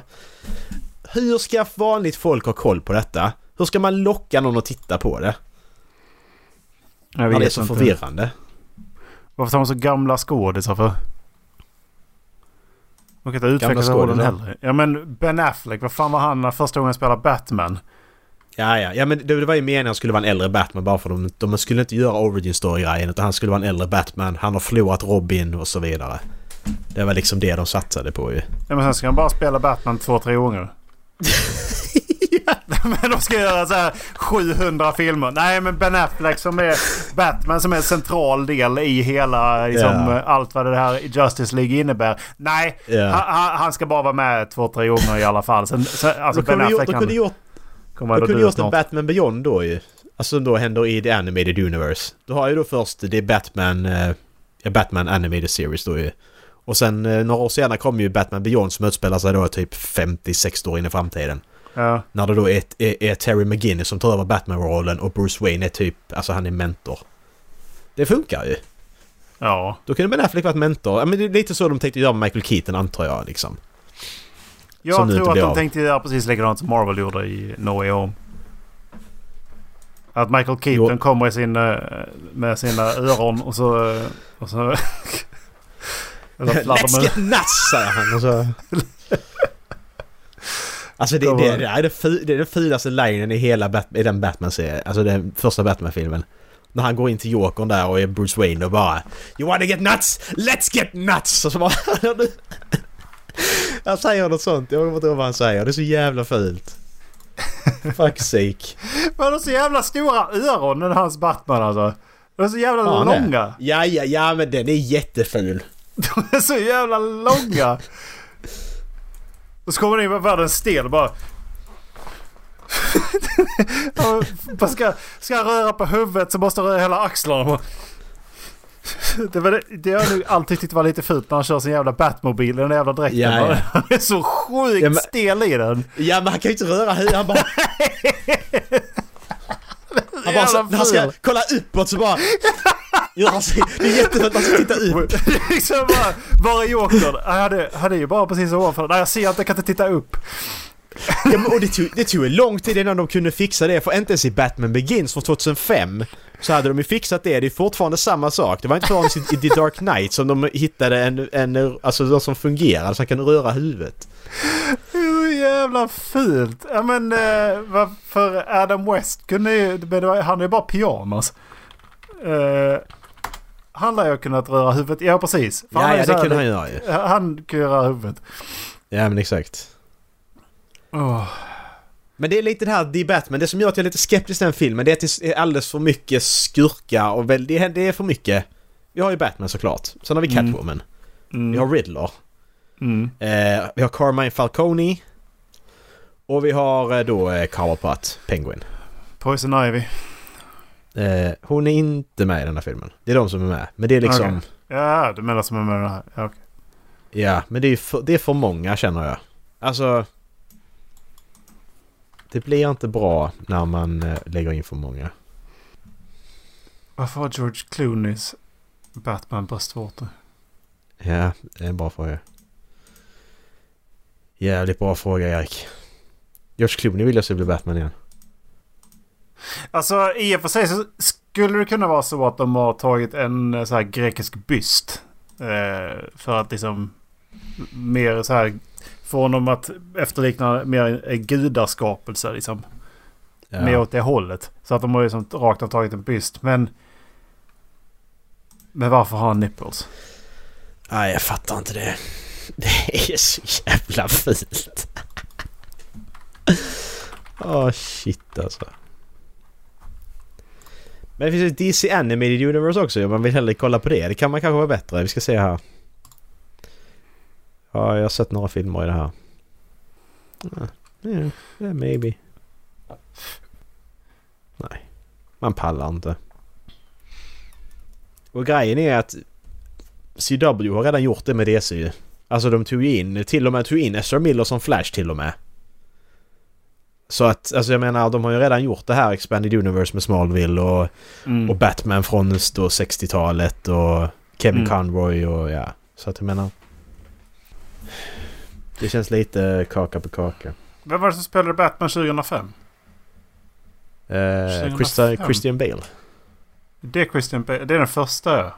Hur ska vanligt folk ha koll på detta? Hur ska man locka någon att titta på det? Jag När det är vet så inte. förvirrande. Varför tar man så gamla skådisar för? Man kan inte utveckla sig rollen heller. Ja men Ben Affleck, vad fan var han när första gången han spelade Batman? Ja, ja. ja men det, var ju meningen att han skulle vara en äldre Batman bara för de, de skulle inte göra origin story-grejen utan han skulle vara en äldre Batman. Han har förlorat Robin och så vidare. Det var liksom det de satsade på ju. Ja men sen ska han bara spela Batman två, tre gånger. *laughs* *laughs* men de ska göra så här 700 filmer. Nej men Ben Affleck som är Batman som är en central del i hela liksom, Ja. allt vad det här Justice League innebär. Nej, Ja. han, han- ska bara vara med två, tre gånger i alla fall. Sen, sen, alltså Ben Affleck de kunde gjort, de kunde gjort en. Batman Beyond då ju. Alltså som då händer i The Animated Universe. Du har ju då först det är Batman, eh, Batman Animated Series då ju. Och sen eh, några år senare kommer ju Batman Beyond som utspelar sig då typ 50-60 år in i framtiden. Ja. När det då är, är, är Terry McGinnis som tar över Batman-rollen och Bruce Wayne är typ, alltså han är mentor. Det funkar ju. ja. Då kunde Ben Affleck varit mentor. Ja, men det är lite så de tänkte göra med Michael Keaton antar jag liksom. Jag Som tror att de av. tänkte göra precis likadant som Marvel gjorde i No Way Home. Att Michael Keaton Jo. kommer i sin, eh, med sina öron och så... eh, Och så *laughs* Let's get nuts säger han och så... *laughs* Alltså det, det, det, är det, det är den fulaste linen i hela Bat, i den Batman-serien. Alltså den första Batman-filmen. När han går in till Jokern där och är Bruce Wayne och bara You wanna get nuts? Let's get nuts! Och så bara... *laughs* han säger något sånt. Jag kommer inte ihåg vad han säger. Det är så jävla fult. *laughs* Fuck's sake. Men de har så jävla stora öron den hans Batman alltså. De är så jävla det? långa. Ja, ja, ja men den är jätteful. *laughs* De är så jävla långa. Och så kommer han in med världens stel bara... *laughs* Bara ska, ska röra på huvudet så måste han röra hela axlarna. Bara- Det, var det, det har jag nog alltid tyckt var lite fult när han kör sin jävla Batmobil i den jävla dräkten. Ja, ja. *laughs* Han är så sjukt Ja, men- stel i den. Ja men han kan ju inte röra huvudet. Han bara... *laughs* Han bara så, han ska kolla uppåt så bara... Gör han sig, det är jättefult att han ska titta upp. *laughs* liksom bara, var är Jokern? Han hade ju bara precis ovanför. Nej jag ser att jag kan inte titta upp. Ja, men, och det tog, det tog lång tid innan de kunde fixa det. För inte ens i Batman Begins från 2005 så hade de ju fixat det. Det är fortfarande samma sak. Det var inte förrän i, i The Dark Knight som de hittade en, en alltså något som fungerar så han kan röra huvudet. Det är så jävla fult. Ja men eh, varför Adam West kunde ju... Han är ju bara pyjamas. Han lär ju ha kunnat röra huvudet. Ja precis. För Ja, ja det kunde han göra ju. Han ju röra huvudet. Ja men exakt. Åh. Men det är lite det här The Batman, det som gör att jag är lite skeptisk till den filmen det är att det är alldeles för mycket skurka och väl, det, är, det är för mycket. Vi har ju Batman såklart. Sen har vi Mm. Catwoman. Mm. Vi har Riddler. Mm. Eh, vi har Carmine Falcone. Och vi har eh, då eh, Cobblepot, Penguin. Poison Ivy. Eh, hon är inte med i den här filmen. Det är de som är med. Men det är liksom... Okej. Ja, du menar som är med den här. Ja, okej. Ja, men det är, för, det är för många känner jag. Alltså... Det blir inte bra när man eh, lägger in för många. Varför har George Clooneys Batman bröstvårtor? Ja, det är en bra fråga. Jävligt bra fråga Erik. George Clooney vill jag se bli Batman igen. Alltså i och för sig så skulle det kunna vara så att de har tagit en eh, så här grekisk byst. Eh, för att liksom mer så här få honom att efterlikna mer en gudaskapelse liksom. Ja. Mer åt det hållet. Så att de har ju som rakt av tagit en byst. Men... Men varför har han nipples? Nej, jag fattar inte det. *laughs* Det är så jävla fint. *laughs* Åh shit alltså. Men det finns ju DC Animated Universe också om man vill hellre kolla på det. Det kan man kanske vara bättre. Vi ska se här. Ja, jag har sett några filmer i det här. Ja, yeah, yeah, maybe. Nej, man pallar inte. Och grejen är att CW har redan gjort det med DC ju. Alltså de tog ju in, till och med tog in Ezra Miller som Flash till och med. Så att, alltså jag menar, de har ju redan gjort det här Expanded Universe med Smallville och, Mm. och Batman från då 60-talet och Kevin Mm. Conroy och ja. Så att jag menar... Det känns lite kaka på kaka. Vem var det som spelade Batman 2005? Eh, 2005. Christa, Christian Bale. Det är Christian Bale. Det är den första ja.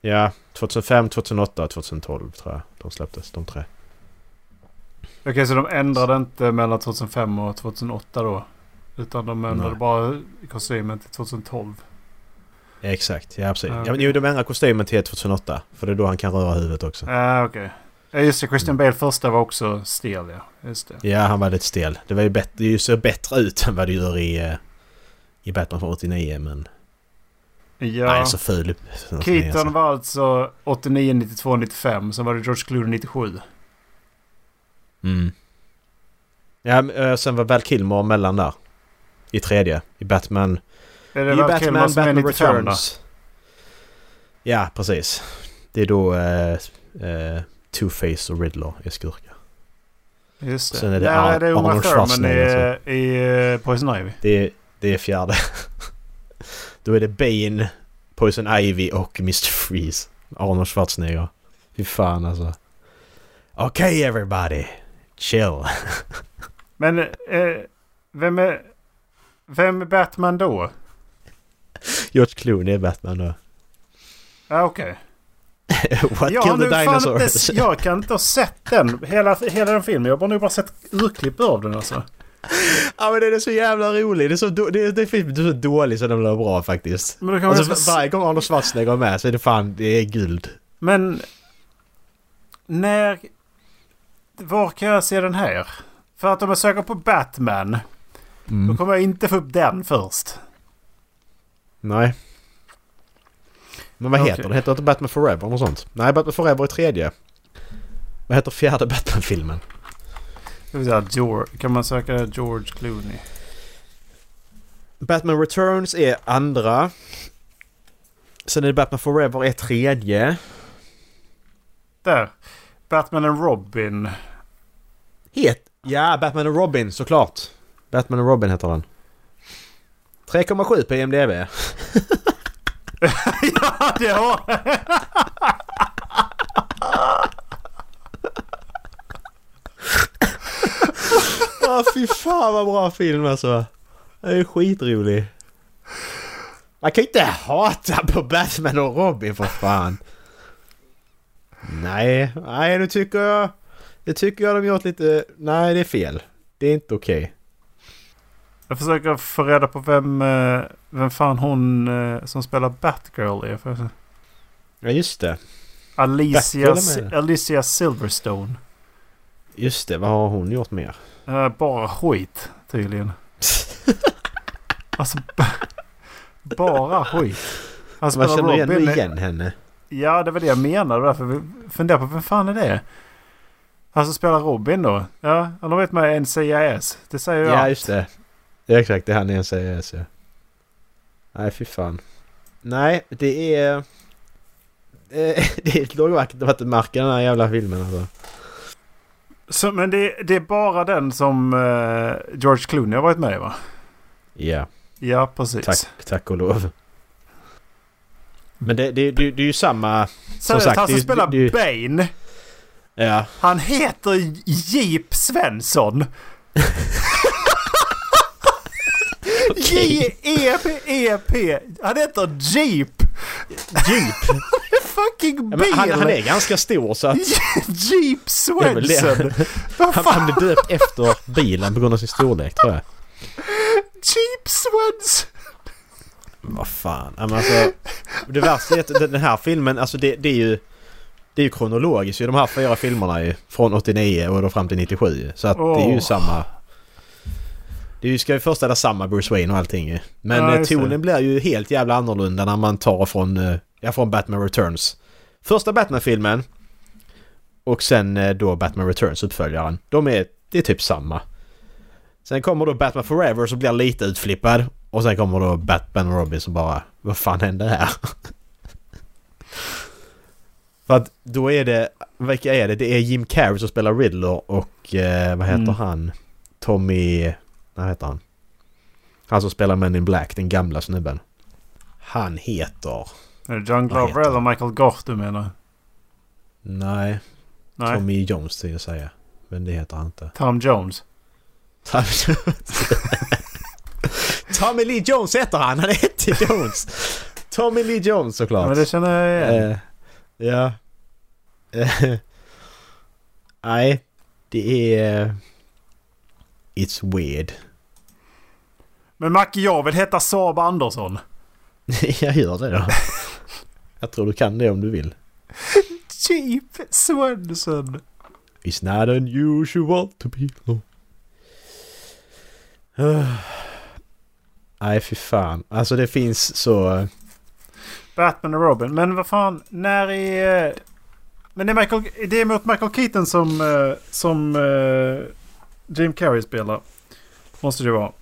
Ja, 2005, 2008 och 2012 tror jag de släpptes, de tre. Okej, så de ändrade inte mellan 2005 och 2008 då? Utan de ändrade Nej. bara kostymen till 2012. Ja, exakt, ja precis. Ja, Ja, jo, de ändrar kostymen till 2008. För det är då han kan röra huvudet också. Ja, okej. Ja, just det. Christian Bale första var också stel ja. Just det. Ja, han var lite stel. Det var ju bättre, det ser bättre ut än vad det gör i, eh, i Batman från 89 men... Ja. Nej, så ful. Keaton var alltså 89, 92, 95. Sen var det George Clooney 97. Mm. Ja, eh, sen var Val Kilmer mellan där. I tredje. I Batman... Är det I Val Kilmer som är 95 då? Ja, precis. Det är då eh, eh, Two-Face och Riddler är skurkar. Just det. Sen är det Ar- är det Uma Arnold Thurman Schwarzenegger, i, i eh, Poison Ivy. Det är, det är fjärde. *laughs* då är det Bane, Poison Ivy och Mr. Freeze. Arnold Schwarzenegger. Fy fan alltså. Okej okay, everybody. Chill. Men eh, vem är... Vem är Batman då? George Clooney är Batman då. Ja, okej. *laughs* What Jag, killed the dinosaurs? inte, jag kan inte ha sett den. Hela, hela den filmen. Jag har nog bara sett urklipp av den alltså. Ja men den är så jävla rolig. Det är så, då, det, det är så dålig så den blir bra faktiskt. Men, då kan Alltså, alltså, varje gång Arnold Schwarzenegger är med så är det fan, det är guld. men när... Var kan jag se den här? För att om jag söker på Batman. Då Mm. kommer jag inte få upp den först. Nej. Men vad Okej. heter den? Heter det inte Batman Forever något sånt? Nej, Batman Forever är tredje. Vad heter fjärde Batman-filmen? George, kan man söka George Clooney? Batman Returns är andra. Sen är det Batman Forever är tredje. Där. Batman and Robin. Het... Ja, Batman och Robin såklart. Batman och Robin heter den. 3,7 på IMDB. *laughs* ja, det har Ja, fy fan vad bra film alltså. Den är skitrolig. Man kan ju inte hata på Batman och Robin för fan. Nej, nej nu tycker jag... Det tycker jag de gjort lite... Nej, det är fel. Det är inte okej. Jag försöker få reda på vem, eh, vem fan hon eh, som spelar Batgirl är. För Ja, just det. Alicia. Alicia Silverstone. Just det, vad har hon gjort mer? Eh, bara skit tydligen. *laughs* Alltså bara skit. Man känner Robin. igen henne. Ja, det var det jag menade. Därför vi funderar på vem fan är det? Han som spelar Robin då? Ja, han har varit med i NCIS. Det säger jag. Ja, just det. Ja, exakt. Det är han i en CES, ja. Nej, fy fan. Nej, det är... eh, *laughs* Det är ett i den här jävla filmen alltså. Så, men det, det är bara den som eh, George Clooney har varit med i va? Ja, Ja, precis. tack, tack och lov. Men det, det, det, det är ju samma... Sagt, han som spelar det- det- Bane. Ja. Han heter Jeep Svensson. *laughs* J-E-P-E-P. Han heter Jeep. Jeep! *laughs* Fucking Ja, bil. men han, han är ganska stor så att *laughs* Jeep. Svensson. Han, han blir döpt efter bilen på grund av sin storlek tror jag. Jeep Svensson. Vad fan. Ja, alltså, det värsta är att den här filmen, alltså det, det är ju... Det är ju kronologiskt ju de här fyra filmerna ju. Från 89 och då fram till 97 Så att det är ju samma... Det är ju, ska ju föreställa samma Bruce Wayne och allting ju. Men Ja, eh, tonen blir ju helt jävla annorlunda när man tar från, eh, ja, från Batman Returns. Första Batman-filmen och sen eh, då Batman Returns, uppföljaren. De är, det är typ samma. Sen kommer då Batman Forever som blir lite utflippad. Och sen kommer då Batman och Robin som bara... Vad fan hände här? *laughs* För att då är det... Vilka är det? Det är Jim Carrey som spelar Riddler och... Eh, vad heter Mm. han? Tommy... Vad heter han? Han som spelar Men in Black, den gamla snubben. Han heter... Är det John Glover eller? Michael Gough du menar? Nej, Nej. Tommy Jones till jag säga. Men det heter han inte. Tom Jones. Tommy *laughs* Tommy Lee Jones heter han! Han heter Jones! Tommy Lee Jones såklart. Ja, men det känner jag igen. Eh, ja. Eh, *laughs* Nej, det är... It's weird. Men Macke, jag vill heta Saab Andersson. *laughs* jag gör det då. *laughs* Jag tror du kan det om du vill. cheap Swenson. It's not unusual to be low. *sighs* Nej, fy fan. Alltså det finns så... Batman och Robin. Men vad fan, när är... eh, Men det är, Michael, det är mot Michael Keaton som, eh, som eh, Jim Carrey spelar. Måste det vara.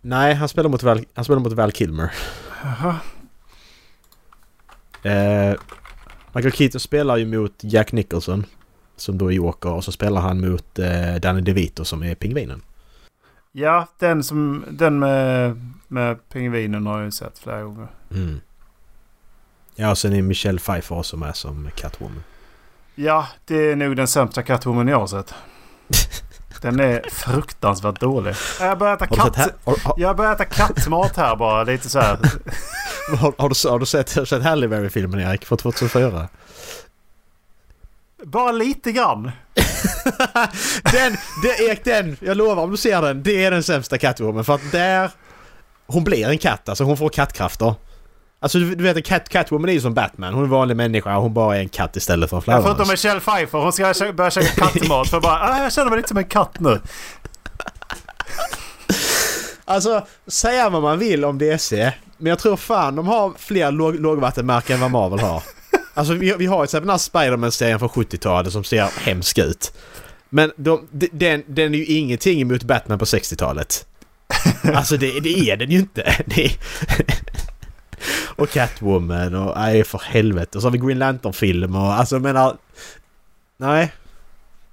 Nej, han spelar mot Val, han spelar mot Val Kilmer. Jaha. Eh, Michael Keaton spelar ju mot Jack Nicholson. Som då är Joker. Och så spelar han mot eh, Danny DeVito som är Pingvinen. Ja, den, som, den med, med pingvinen har jag ju sett flera gånger. Mm. Ja, och sen är Michelle Pfeiffer också med som Catwoman. Ja, det är nog den sämsta Catwoman jag har sett. *laughs* Den är fruktansvärt dålig. Jag börjar äta katt... här, har, har, Jag börjar äta kattmat här bara. Lite så här. *laughs* har, har, du, har du sett, har du sett Halle Berry-filmen Erik? Från 2004? Bara lite grann. *laughs* den, det Erik den, jag lovar om du ser den, det är den sämsta Catwoman för att där... Hon blir en katt, alltså hon får kattkrafter. Alltså du, du vet cat, Catwoman är ju som Batman, hon är en vanlig människa hon bara är en katt istället för en fladdermöss. Michelle Pfeiffer. Hon ska börja käka kattmat. För bara, ah, jag känner mig lite som en katt nu. Alltså, säga vad man vill om DC, men jag tror fan de har fler låg, lågvattenmärken än vad Marvel har. Alltså vi, vi har ju den här Spiderman-serien från 70-talet som ser hemsk ut. Men de, den, den är ju ingenting emot Batman på 60-talet. Alltså det, det är den ju inte. *laughs* Det är, och Catwoman och nej för helvete. Och så har vi Green Lantern-film och alltså jag menar... Nej.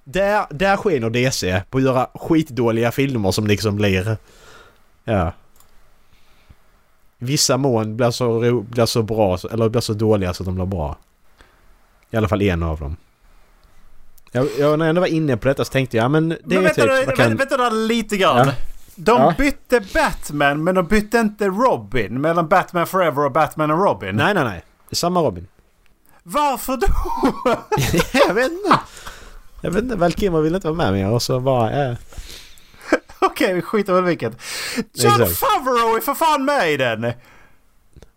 Där, där skiner DC på att göra skitdåliga filmer som liksom blir... Ja. Vissa mån blir så, blir så bra, eller blir så dåliga så att de blir bra. I alla fall en av dem. Jag, jag, när jag ändå var inne på detta så tänkte jag, men det Men är vänta, typ... vad kan- vänta, vänta lite grann. Ja. De Ja. bytte Batman men de bytte inte Robin mellan Batman Forever och Batman och Robin. Nej, nej, nej. Det är samma Robin. Varför då? *laughs* jag vet inte. Jag vet inte, Val Kilmer ville inte vara med mer och så bara... Eh. Okej, vi skiter väl vilket. John Exakt. Favreau är för fan med i den!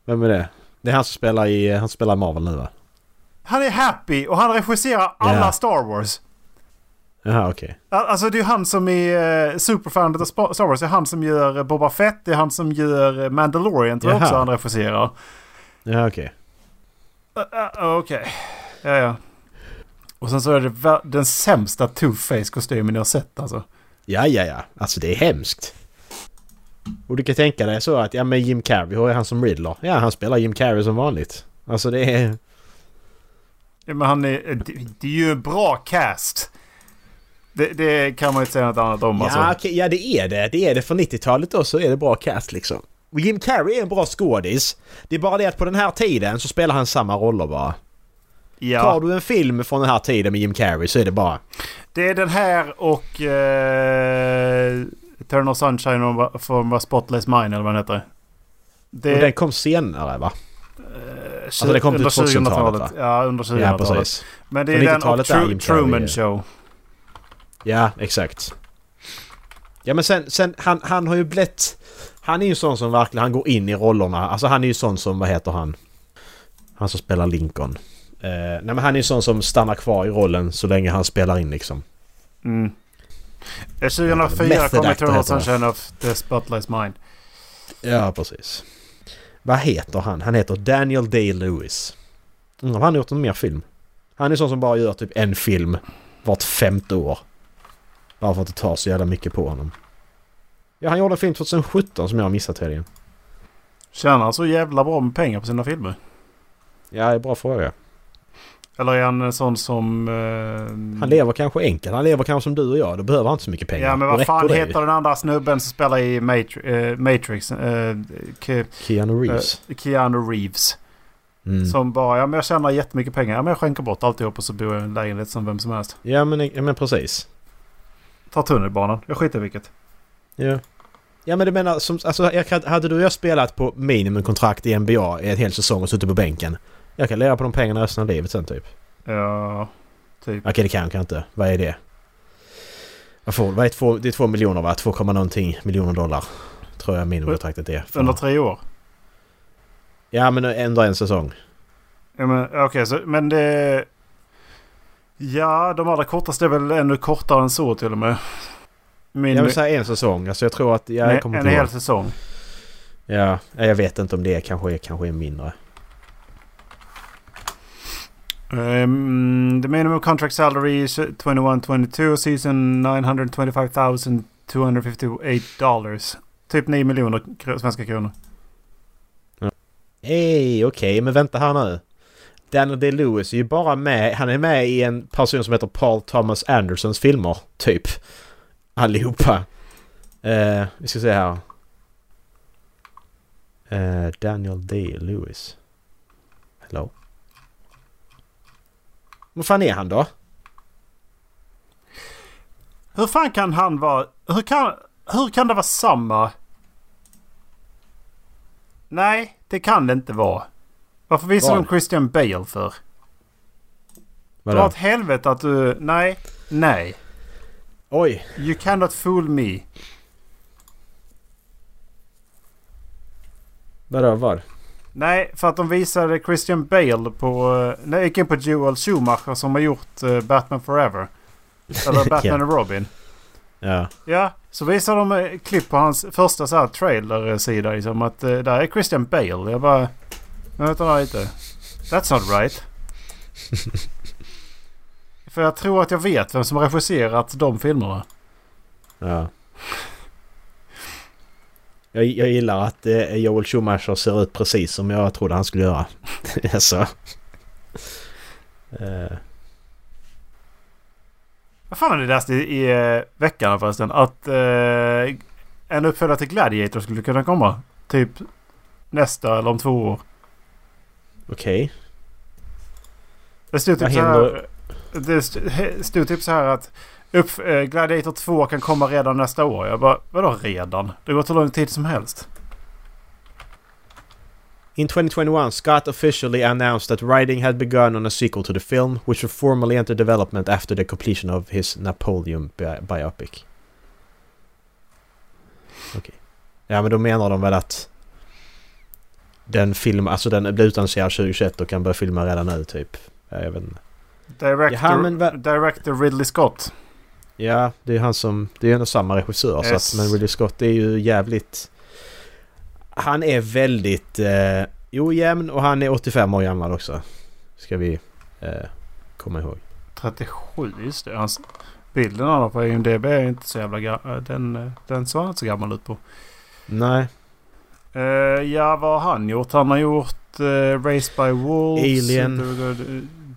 Vem är det? Det är han som spelar i, han spelar Marvel nu va? Han är happy och han regisserar alla Ja. Star Wars. Jaha okej. Al- Alltså det är ju han som är uh, superfanet av Star Wars. Det är han som gör eh, Boba Fett. Det är han som gör eh, Mandalorian tror jag också han regisserar. Ja okej. Uh, uh, Okej. Ja, ja. Och sen så är det den sämsta Two-Face-kostymen jag har sett alltså. Ja, ja, ja. Alltså det är hemskt. Och du kan tänka dig så att, ja men Jim Carrey, hur är han som Riddler? Ja, han spelar Jim Carrey som vanligt. Alltså det är... Ja, men han är, det, det är ju en bra cast. Det, det kan man ju inte säga något annat om alltså. Ja, okej, ja det är det. Det är det. För 90-talet då så är det bra cast liksom. Och Jim Carrey är en bra skådis. Det är bara det att på den här tiden så spelar han samma roller bara. Ja. Tar du en film från den här tiden med Jim Carrey så är det bara... Det är den här och uh, Eternal Sunshine of- from a Spotless Mind eller vad den heter. Det, Och den kom senare va? eh, alltså det kom till under 2000-talet, va? Ja, under 2000-talet. Ja precis. Men det är den och 90-talet är Tru- Truman. Show. Ja, exakt. Ja men sen, sen han, han har ju blivit... Han är ju sån som verkligen, han går in i rollerna. Alltså han är ju sån som, vad heter han? Han som spelar Lincoln. Eh, nej men han är ju sån som stannar kvar i rollen så länge han spelar in liksom. Mm. Eh, 2004 Method kom Eternal. Sunshine of the Spotless Mind. Ja, precis. Vad heter han? Han heter Daniel Day-Lewis. Mm, har han gjort en mer film? Han är sån som bara gör typ en film vart femte år. Bara för att det tar så jävla mycket på honom. Ja, han gjorde en film 2017 som jag har missat tydligen. Tjänar han så jävla bra med pengar på sina filmer? Ja, det är en bra fråga. Eller är han en sån som... eh, Han lever kanske enkelt. Han lever kanske som du och jag. Då behöver han inte så mycket pengar. Ja men vad fan heter den andra snubben som spelar i Matri- eh, Matrix? eh, Ke- Keanu Reeves. eh, Keanu Reeves. Mm. Som bara, ja men jag tjänar jättemycket pengar. Ja men jag skänker bort alltihop och så bor jag i en lägenhet som vem som helst. Ja, men, ja, men precis. Ta tunnelbanan. Jag skiter i vilket. Ja. Ja men du menar, som, alltså, jag, hade du och jag spelat på minimumkontrakt i NBA i en hel säsong och suttit på bänken. Jag kan leva på de pengarna resten av livet sen typ. Ja, typ. Okej det kan jag inte. Vad är det? Vad, får, vad är två, det är två miljoner va? 2, någonting miljoner dollar. Tror jag minimumkontraktet är. För- Under tre år. Ja men ändå en säsong. Ja, men, okej, så, men det... Ja, de allra kortaste är väl ännu kortare än så till och med. Min, Jag vill säga en säsong. Alltså jag tror att... Jag nej, kommer en hel säsong. Ja, jag vet inte om det kanske är, kanske är mindre. Um, the minimum contract salary is 21-22 season 925,258 dollars. Typ 9 miljoner svenska kronor. Ej, okej, men vänta här nu. Daniel Day-Lewis är ju bara med... Han är med i en person som heter Paul Thomas Andersons filmer, typ. Allihopa. Eh, vi ska se här. Eh, Daniel Day-Lewis. Hello? Vad fan är han då? Hur fan kan han vara... Hur kan, hur kan det vara samma? Nej, det kan det inte vara. Varför visar de Christian Bale för? Dra Vadå? åt helvete att du... Nej. Nej. Oj! You cannot fool me. Vadå, vad? Nej, för att de visade Christian Bale på... eh, Nej, jag gick in på Joel Schumacher som har gjort eh, Batman Forever. Eller *laughs* Batman Ja. och Robin. Ja. Ja, så visar de eh, klipp på hans första så här trailer-sida. Liksom, att där är Christian Bale. Jag bara... Vänta lite. That's not right. *laughs* För jag tror att jag vet vem som har regisserat de filmerna. Ja. Jag, jag gillar att eh, Joel Schumacher ser ut precis som jag trodde han skulle göra. *laughs* alltså. Eh, Vad fan var det läste i, i eh, veckan förresten? Att eh, en uppföljare till Gladiator skulle kunna komma. Typ nästa eller om två år. Okej. Det stod typ så här. Det stod typ så här att upp, eh, Gladiator 2 kan komma redan nästa år. Jag bara, vadå redan? Det går så lång tid som helst. In 2021, Scott officially announced that writing had begun on a sequel to the film, which would formally enter development after the completion of his Napoleon bi- biopic. Okej. Ja, men då menar de väl att den film, alltså den blir utannonserad 2021 och kan börja filma redan nu typ. Ja, Jag vet inte. Director, Jaha, men director Ridley Scott. Ja, det är han som... Det är ändå samma regissör. Så Yes. att, men Ridley Scott är ju jävligt... Han är väldigt eh, ojämn och han är 85 år gammal också. Ska vi eh, komma ihåg. 37, just det. Hans, bilden han har på IMDB är inte så jävla gammal. Den, den han inte så gammal ut på. Nej. Eh, ja, vad har han gjort? Han har gjort uh, Race by Wolves. Alien.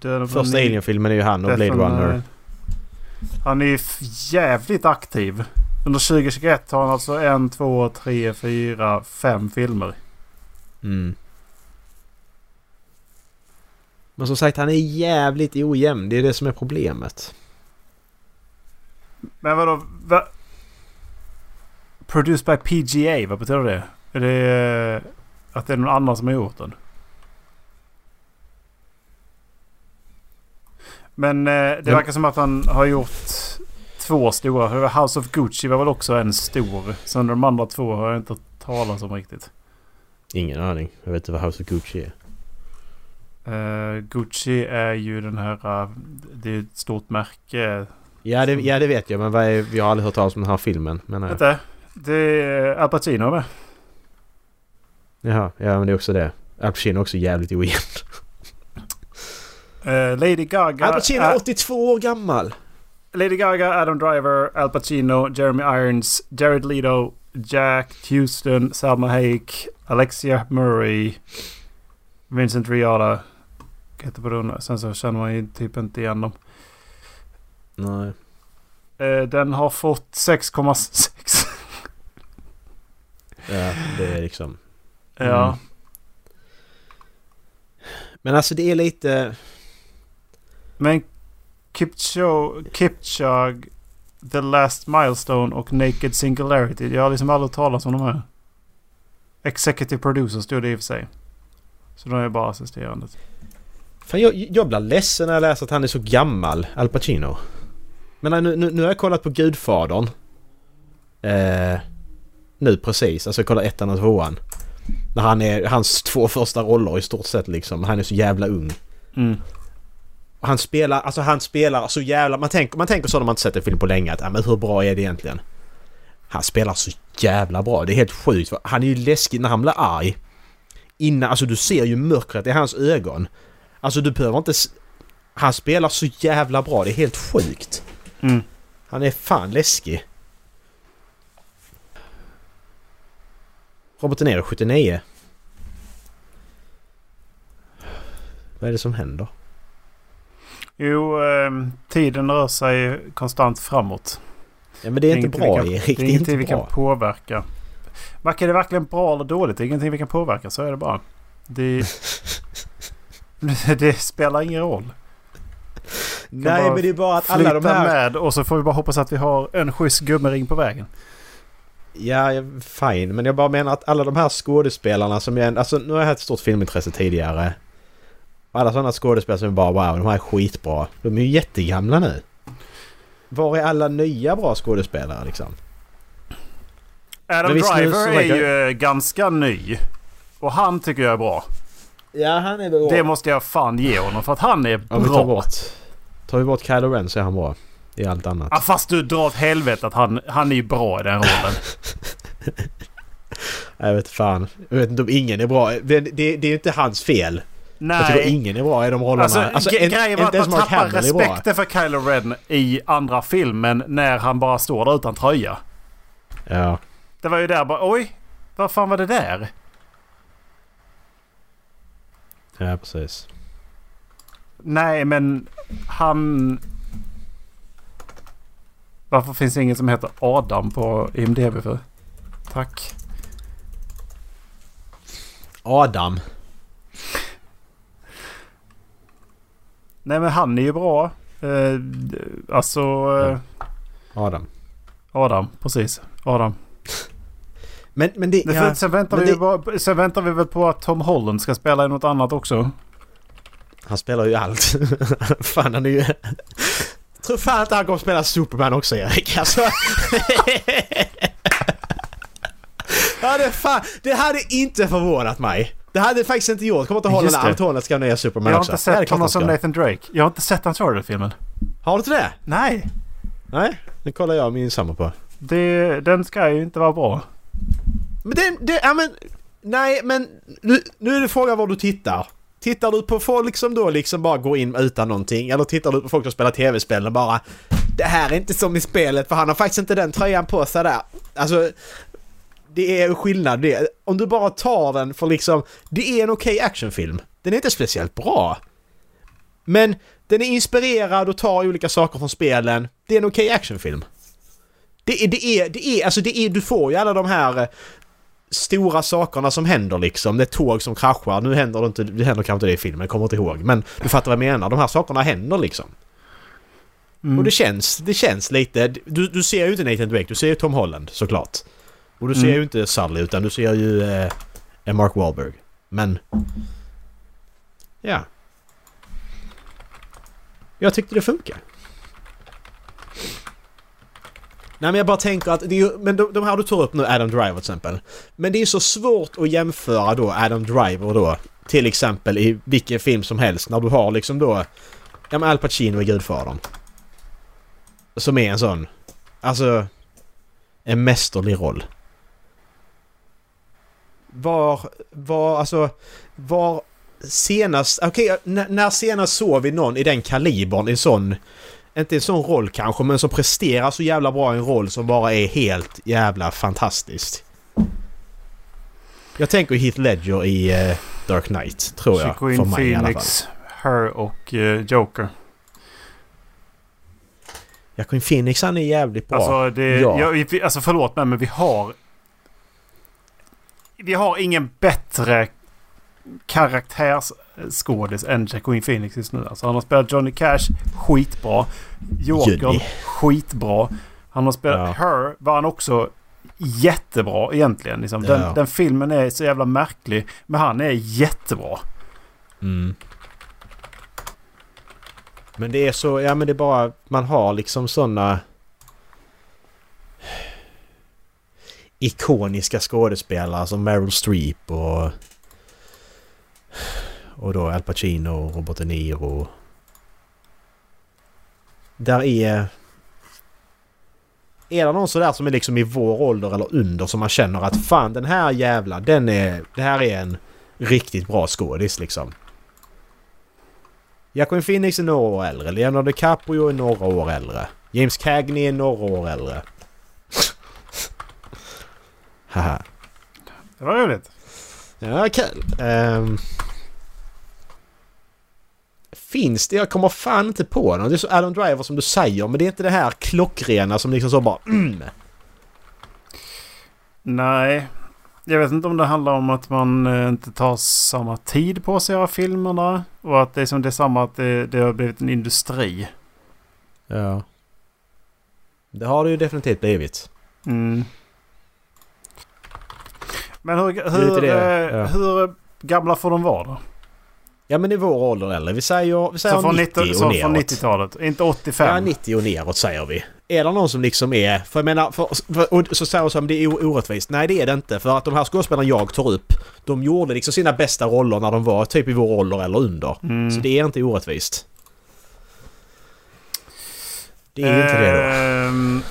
Döden- Första Alien-filmen är ju han och Blade Runner. eh, Han är ju jävligt aktiv. Under 2021 har han alltså en, två, tre, fyra, fem filmer. Mm. Men som sagt, han är jävligt ojämn. Det är det som är problemet. Men vadå? Va? Produced by PGA, vad betyder det? Är det eh, att det är någon annan som har gjort den? Men eh, det Ja. verkar som att han har gjort två stora. House of Gucci var väl också en stor. Sen de andra två har jag inte hört talas om riktigt. Ingen aning. Jag vet inte vad House of Gucci är. Eh, Gucci är ju den här... eh, det är ett stort märke. Ja det, ja, det vet jag. Men vad är, vi har aldrig hört talas om den här filmen. Men, eh, Vänta. Det är Al Pacino med. Jaha, ja men det är också det. Al Pacino är också jävligt ojämn. *laughs* Eh, Lady Gaga. Al Pacino är- är 82 år gammal! Lady Gaga, Adam Driver, Al Pacino, Jeremy Irons, Jared Leto, Jack Houston, Salma Hayek, Alexia Murray, Vincent Riata. Heter den. Sen så känner man ju typ inte igen dem. Nej. Eh, den har fått 6,6. Ja, det är liksom... ja. Mm. Men alltså det är lite... Men Kipchoge, Kipchoge, The Last Milestone och Naked Singularity. Jag har liksom aldrig talat om de här. Executive Producer stod det i och för sig. Så de är bara assisterande. Fan, jag, jag blir ledsen när jag läser att han är så gammal, Al Pacino. Men nu, nu, nu har jag kollat på Gudfadern. Eh, nu precis, alltså jag kollar ettan och tvåan. När han är, hans två första roller i stort sett liksom. Han är så jävla ung. Mm. Han spelar, alltså han spelar så jävla... Man tänker, man tänker så när man inte sett en film på länge att ja, men hur bra är det egentligen? Han spelar så jävla bra. Det är helt sjukt. Han är ju läskig när han blir arg. Innan, alltså du ser ju mörkret i hans ögon. Alltså du behöver inte... Han spelar så jävla bra. Det är helt sjukt. Mm. Han är fan läskig. Robert De Niro 79. Vad är det som händer? Jo, eh, tiden rör sig konstant framåt. Ja men det är, inte bra kan, Erik. Det är ingenting vi kan påverka. Varken det verkligen bra eller dåligt. Det är ingenting vi kan påverka. Så är det bara. Det, *laughs* *laughs* det spelar ingen roll. Nej men det är bara att alla de här... med och så får vi bara hoppas att vi har en schysst gummering på vägen. Ja, fine. Men jag bara menar att alla de här skådespelarna som jag... Alltså nu har jag haft ett stort filmintresse tidigare. Alla sådana skådespelare som är bara wow, de här är skitbra. De är ju jättegamla nu. Var är alla nya bra skådespelare liksom? Adam Driver är ju eh, ganska ny. Och han tycker jag är bra. Ja, han är bra. Det måste jag fan ge honom för att han är bra. Om vi tar bort, tar vi bort Kylo Ren så är han bra. I allt annat. Ja, fast du drar åt helvete att han, han är ju bra i den rollen. *laughs* jag vet fan. Jag vet inte om ingen är bra. Det, det, det är ju inte hans fel. Nej. Jag tycker ingen är bra i de rollerna. Alltså, alltså, grejen var att man tappar respekten för Kylo Ren i andra filmen när han bara står där utan tröja. Ja. Det var ju där bara oj, vad fan var det där? Ja, precis. Nej, men han... Varför finns det ingen som heter Adam på IMDB för? Tack. Adam. Nej men han är ju bra. Eh, alltså... Eh, Adam. Adam, precis. Adam. Men, men det... Ja, sen, väntar vi det... bara, sen väntar vi väl på att Tom Holland ska spela i något annat också. Han spelar ju allt. *laughs* fan han är ju... tror fan att han kommer spela Superman också Erik. Alltså. ja, det, fan, det hade inte förvånat mig. Det hade faktiskt inte gjort. Kommer inte ihåg när Anton ska nya Superman jag också. Jag har inte sett honom som Nathan Drake. Jag har inte sett Uncharted-filmen. Har du inte det? Nej. Nej, det kollar jag min samma på. Det, den ska ju inte vara bra. Men det, det, ja men... Nej men nu, nu är det frågan var du tittar. Tittar du på folk som då liksom bara går in utan någonting? Eller tittar du på folk som spelar tv-spel och bara... Det här är inte som i spelet för han har faktiskt inte den tröjan på sig där. Alltså... Det är skillnad det. Om du bara tar den för liksom... Det är en okej okay actionfilm. Den är inte speciellt bra. Men den är inspirerad och tar olika saker från spelen. Det är en okej okay actionfilm. Det är, det är, det är, alltså det är, du får ju alla de här eh, stora sakerna som händer liksom. Det är tåg som kraschar. Nu händer det inte, det händer kanske inte det i filmen, jag kommer inte ihåg. Men du fattar vad jag menar. De här sakerna händer liksom. Mm. Och det känns, det känns lite... Du, du ser ju inte Nathan Drake, du ser ju Tom Holland såklart. Och du ser mm. ju inte Sully utan du ser ju eh, Mark Wahlberg. Men... Ja. Jag tyckte det funkar. Nej men jag bara tänker att det är, ju, men de, de här du tar upp nu, Adam Driver till exempel. Men det är så svårt att jämföra då Adam Driver då till exempel i vilken film som helst när du har liksom då Ja men Al Pacino i Gudfadern. Som är en sån... Alltså... En mästerlig roll. Var... Var alltså... Var senast... Okej, okay, när senast såg vi någon i den kalibern, en sån inte en sån roll kanske, men som presterar så jävla bra i en roll som bara är helt jävla fantastisk. Jag tänker Heath Ledger i uh, Dark Knight, tror jag. Joaquin för mig Phoenix, i alla fall. Her och uh, Joker. Joaquin Phoenix han är jävligt bra. Alltså, det, ja. jag, alltså förlåt mig men vi har... Vi har ingen bättre karaktärsskådis än Joaquin Phoenix just nu. Alltså han har spelat Johnny Cash skitbra. Joker skitbra. Han har spelat ja. Her var han också jättebra egentligen. Liksom. Den, ja. den, filmen är så jävla märklig. Men han är jättebra. Mm. Men det är så, ja men det är bara, man har liksom sådana ikoniska skådespelare som Meryl Streep och och då Al Pacino, Robert De Niro. där är... Är det någon sådär som är liksom i vår ålder eller under som man känner att fan den här jävla den är... Det här är en riktigt bra skådis liksom. Joaquin Phoenix är några år äldre. Leonardo DiCaprio är några år äldre. James Cagney är några år äldre. *laughs* Haha. Det var roligt. Ja, kul. Ehm. Finns det? Jag kommer fan inte på något. Det är så Adam Driver som du säger, men det är inte det här klockrena som liksom så bara mm. Nej. Jag vet inte om det handlar om att man eh, inte tar samma tid på sig att göra filmerna. Och att det är som det är samma att det, det har blivit en industri. Ja. Det har det ju definitivt blivit. Mm. Men hur, hur, det, eh, ja. hur gamla får de vara då? Ja men i vår ålder eller? Vi säger, vi säger Så från 90 90 och så neråt. från 90-talet. Inte 85. Ja 90 och neråt säger vi. Är det någon som liksom är... För jag menar, för, för, och så säger att det är orättvist. Nej det är det inte. För att de här skådespelarna jag tar upp, de gjorde liksom sina bästa roller när de var typ i vår ålder eller under. Mm. Så det är inte orättvist. Det är ju inte det då. Ehm,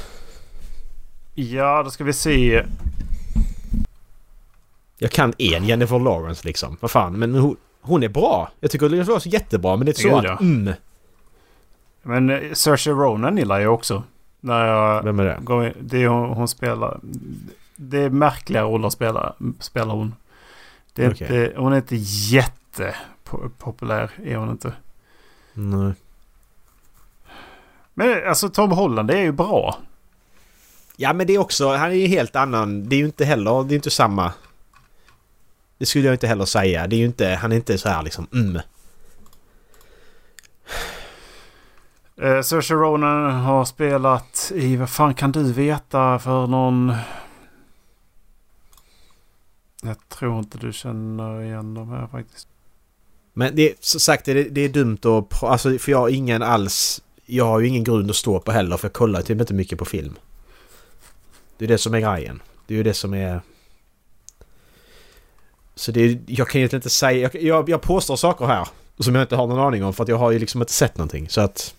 Ja, då ska vi se. Jag kan en Jennifer Lawrence liksom. Vad fan, men hon, hon är bra. Jag tycker Jennifer Lawrence är jättebra men det är inte så att... ja. Mm. Men eh, Saoirse Ronan gillar jag också. När jag Vem är det? går in, det är hon, hon spelar. Det är märkliga roller spelar, spelar hon. Det är Okej. inte, hon är inte jättepopulär. Är hon inte. Nej. Men alltså Tom Holland det är ju bra. Ja men det är också, han är ju helt annan. Det är ju inte heller, det är inte samma. Det skulle jag inte heller säga. Det är ju inte, han är inte så här liksom mm. Eh, Saoirse Ronan har spelat i, vad fan kan du veta för någon... Jag tror inte du känner igen de här faktiskt. Men det är som sagt, det, det är dumt att... Alltså för jag har ingen alls... Jag har ju ingen grund att stå på heller för jag kollar typ inte mycket på film. Det är det som är grejen. Det är ju det som är... Så det är, jag kan egentligen inte säga... Jag, jag, jag påstår saker här som jag inte har någon aning om för att jag har ju liksom inte sett någonting så att...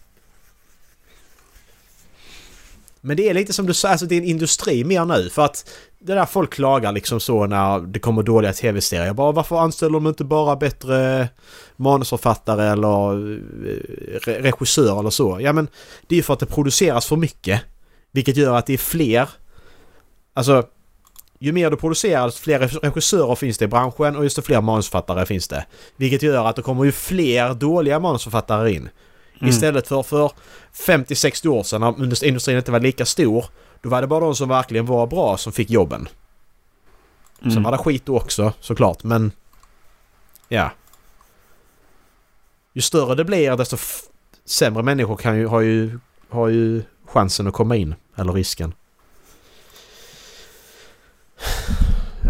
Men det är lite som du sa, alltså det är en industri mer nu för att det där folk klagar liksom så när det kommer dåliga tv-serier. Jag Bara varför anställer de inte bara bättre manusförfattare eller eh, regissör eller så? Ja men det är ju för att det produceras för mycket. Vilket gör att det är fler... Alltså... Ju mer du producerar desto fler regissörer finns det i branschen och desto fler manusförfattare finns det. Vilket gör att det kommer ju fler dåliga manusförfattare in. Mm. Istället för för 50-60 år sedan när industrin inte var lika stor. Då var det bara de som verkligen var bra som fick jobben. Sen Mm. var det skit då också såklart men... Ja. Ju större det blir desto sämre människor kan ju, har, ju, har ju chansen att komma in. Eller risken.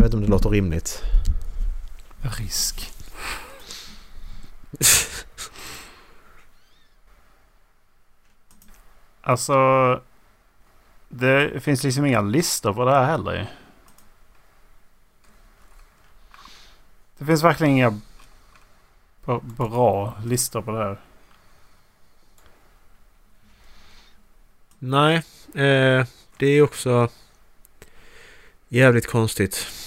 Jag vet inte om det låter rimligt. Risk. *laughs* alltså... Det finns liksom inga listor på det här heller. Det finns verkligen inga bra listor på det här. Nej, eh, det är också jävligt konstigt.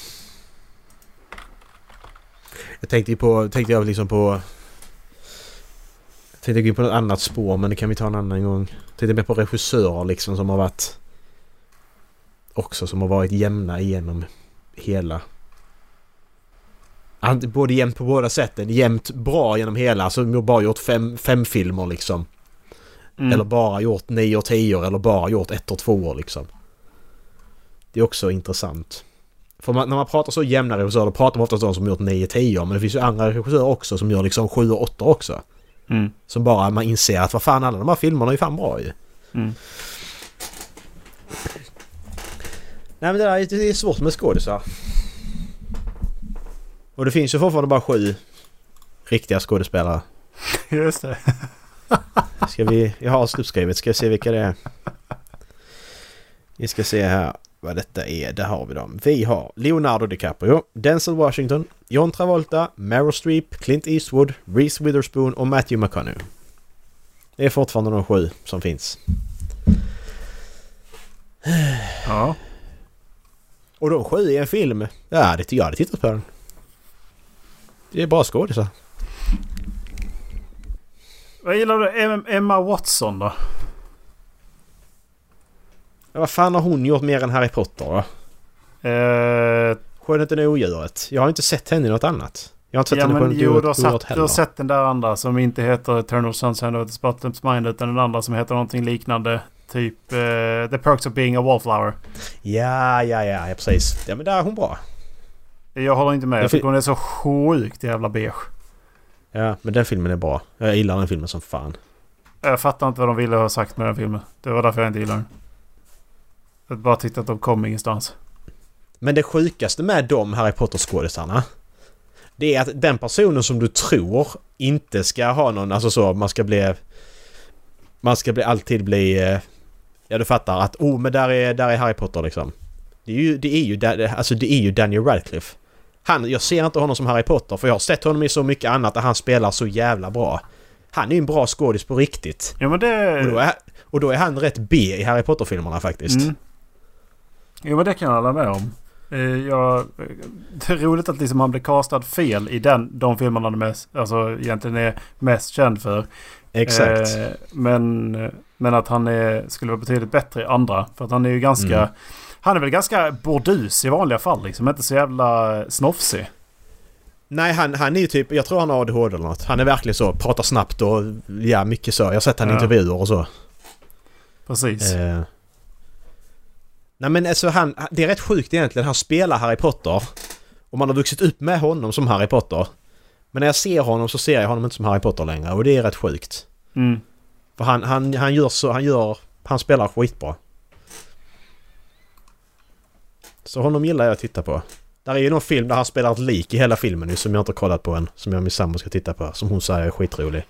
Jag tänkte ju på, tänkte jag liksom på... Jag tänkte gå in på något annat spår men det kan vi ta en annan gång. Jag tänkte mer på regissörer liksom som har varit... Också som har varit jämna igenom hela... Både jämnt på båda sätten. Jämnt bra genom hela. Som har bara gjort fem, fem filmer liksom. Mm. Eller bara gjort 9 och 10 eller bara gjort 1 och 2 liksom. Det är också intressant. För man, när man pratar så jämna regissörer pratar man ofta om de som gjort 9 10 men det finns ju andra regissörer också som gör liksom 7 och 8 också. Mm. Som bara man inser att vad fan alla de här filmerna är ju fan bra ju. Mm. Nej men det där är, det är svårt med skådisar. Och det finns ju fortfarande bara sju riktiga skådespelare. *laughs* Just det. Ska vi... Jag har uppskrivet. Ska vi se vilka det är. Vi ska se här vad detta är. Där har vi dem. Vi har Leonardo DiCaprio, Denzel Washington, John Travolta, Meryl Streep, Clint Eastwood, Reese Witherspoon och Matthew McConaughey. Det är fortfarande de sju som finns. Ja. Och de sju i en film. Ja, det, jag hade tittat på den. Det är bra skådisar. Vad gillar du Em- Emma Watson då? Ja, vad fan har hon gjort mer än Harry Potter då? Eh, Skönheten och odjuret. Jag har inte sett henne i något annat. Jag har inte sett ja henne i men Skönheten jo, och du har, odjuret sett, du har sett den där andra som inte heter Eternal Sunshine of the Spotless Mind utan den andra som heter någonting liknande. Typ eh, The Perks of Being a Wallflower. Ja, ja, ja, ja, precis. Ja, men där är hon bra. Jag håller inte med. Jag tycker hon är så sjukt jävla beige. Ja, men den filmen är bra. Jag gillar den filmen som fan. Jag fattar inte vad de ville ha sagt med den filmen. Det var därför jag inte gillar den. Jag bara tyckte att de kom ingenstans. Men det sjukaste med de Harry Potter-skådisarna Det är att den personen som du tror inte ska ha någon, alltså så, man ska bli... Man ska bli, alltid bli... eh, Ja du fattar att oh men där är, där är Harry Potter liksom. Det är ju, det är ju, alltså det är ju Daniel Radcliffe. Han, jag ser inte honom som Harry Potter för jag har sett honom i så mycket annat där han spelar så jävla bra. Han är ju en bra skådis på riktigt. Ja men det... Och då är, och då är han rätt B i Harry Potter-filmerna faktiskt. Mm. Jo men det kan jag hålla med om. Eh, Jag, det är roligt att liksom han blev castad fel i den, de filmerna han är mest, alltså egentligen är mest känd för. Exakt. Eh, men, men att han är, skulle vara betydligt bättre i andra. För att han är ju ganska... Mm. Han är väl ganska burdus i vanliga fall liksom. Inte så jävla snofsig. Nej, han, han är ju typ... Jag tror han har ADHD eller något. Han är verkligen så. Pratar snabbt och ja, mycket så. Jag har sett han i Ja. intervjuer och så. Precis. Eh. Nej men alltså han... Det är rätt sjukt egentligen. Han spelar Harry Potter. Och man har vuxit upp med honom som Harry Potter. Men när jag ser honom så ser jag honom inte som Harry Potter längre. Och det är rätt sjukt. Mm. För han, han, han gör så... Han gör... Han spelar skitbra. Så honom gillar jag att titta på. Där är ju någon film där han spelar ett lik i hela filmen ju, som jag inte har kollat på än. Som jag och min sambo ska titta på. Som hon säger är skitrolig.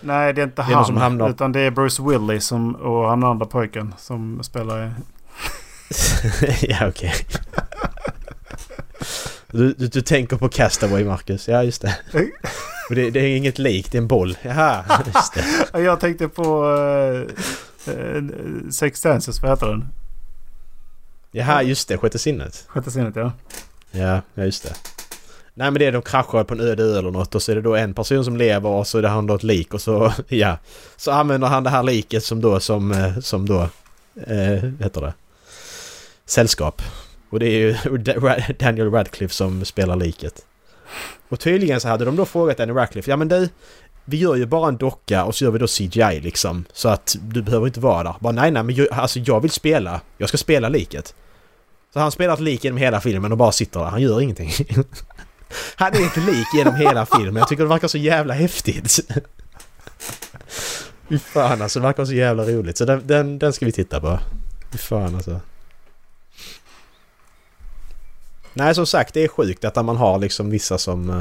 Nej det är inte Det är han. som hamnar- Utan det är Bruce Willis som, och han andra pojken som spelar... *laughs* ja, okej. Du, du, du tänker på Castaway, Marcus. Ja, just det. *laughs* Det, det är inget lik, det är en boll. Jaha, just det. Ja, *laughs* Jag tänkte på... Uh, uh, Sex Senses, vad heter den? Jaha, just det. Sjätte sinnet. Sjätte sinnet ja. Ja, ja, just det. Nej, men det är de kraschar på en öde ö eller något och så är det då en person som lever och så är det han då ett lik och så, ja. Så använder han det här liket som då, som, eh, som då, eh, heter det? Sällskap. Och det är ju *laughs* Daniel Radcliffe som spelar liket. Och tydligen så hade de då frågat Daniel Radcliffe, ja men du, vi gör ju bara en docka och så gör vi då CGI liksom. Så att du behöver inte vara där. Bara nej, nej, men jag, alltså jag vill spela. Jag ska spela liket. Så han spelar ett lik genom hela filmen och bara sitter där. Han gör ingenting. *laughs* Han är ett lik genom hela filmen. Jag tycker det verkar så jävla häftigt. *laughs* Fy fan alltså, det verkar så jävla roligt. Så den, den, den ska vi titta på. Fy fan alltså. Nej som sagt, det är sjukt att man har liksom vissa som eh,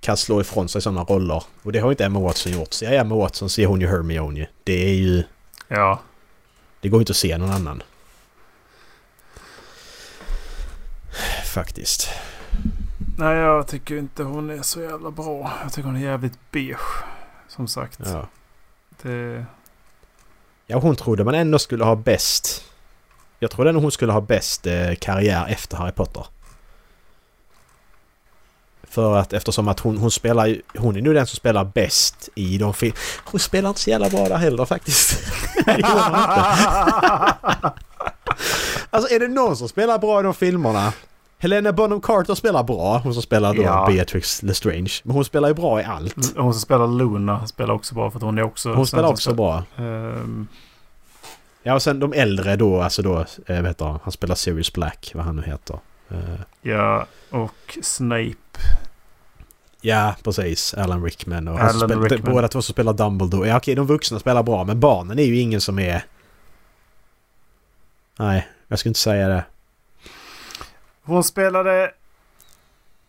kan slå ifrån sig sådana roller. Och det har inte Emma Watson gjort. Så jag Emma Watson så är hon ju Hermione. Det är ju... Ja. Det går inte att se någon annan. Faktiskt. Nej jag tycker inte hon är så jävla bra. Jag tycker hon är jävligt beige. Som sagt. Ja. Det... Ja, hon trodde man ändå skulle ha bäst... Jag trodde ändå hon skulle ha bäst eh, karriär efter Harry Potter. För att eftersom att hon, hon spelar Hon är nu den som spelar bäst i de film... Hon spelar inte så jävla bra där heller faktiskt. *laughs* Alltså är det någon som spelar bra i de filmerna? Helena Bonham Carter spelar bra. Hon som spelar då Ja. Beatrix Lestrange. Men hon spelar ju bra i allt. Hon som spelar Luna spelar också bra för att hon är också... Hon spelar också bra. Ehm, Ja och sen de äldre då, alltså då, eh, vad heter han? Han spelar Sirius Black, vad han nu heter. Eh, ja, och Snape. Ja, precis. Alan Rickman och Alan spelar, Rickman. båda två som spelar Dumbledore. Ja okej, de vuxna spelar bra men barnen är ju ingen som är... Nej, jag skulle inte säga det. Hon spelade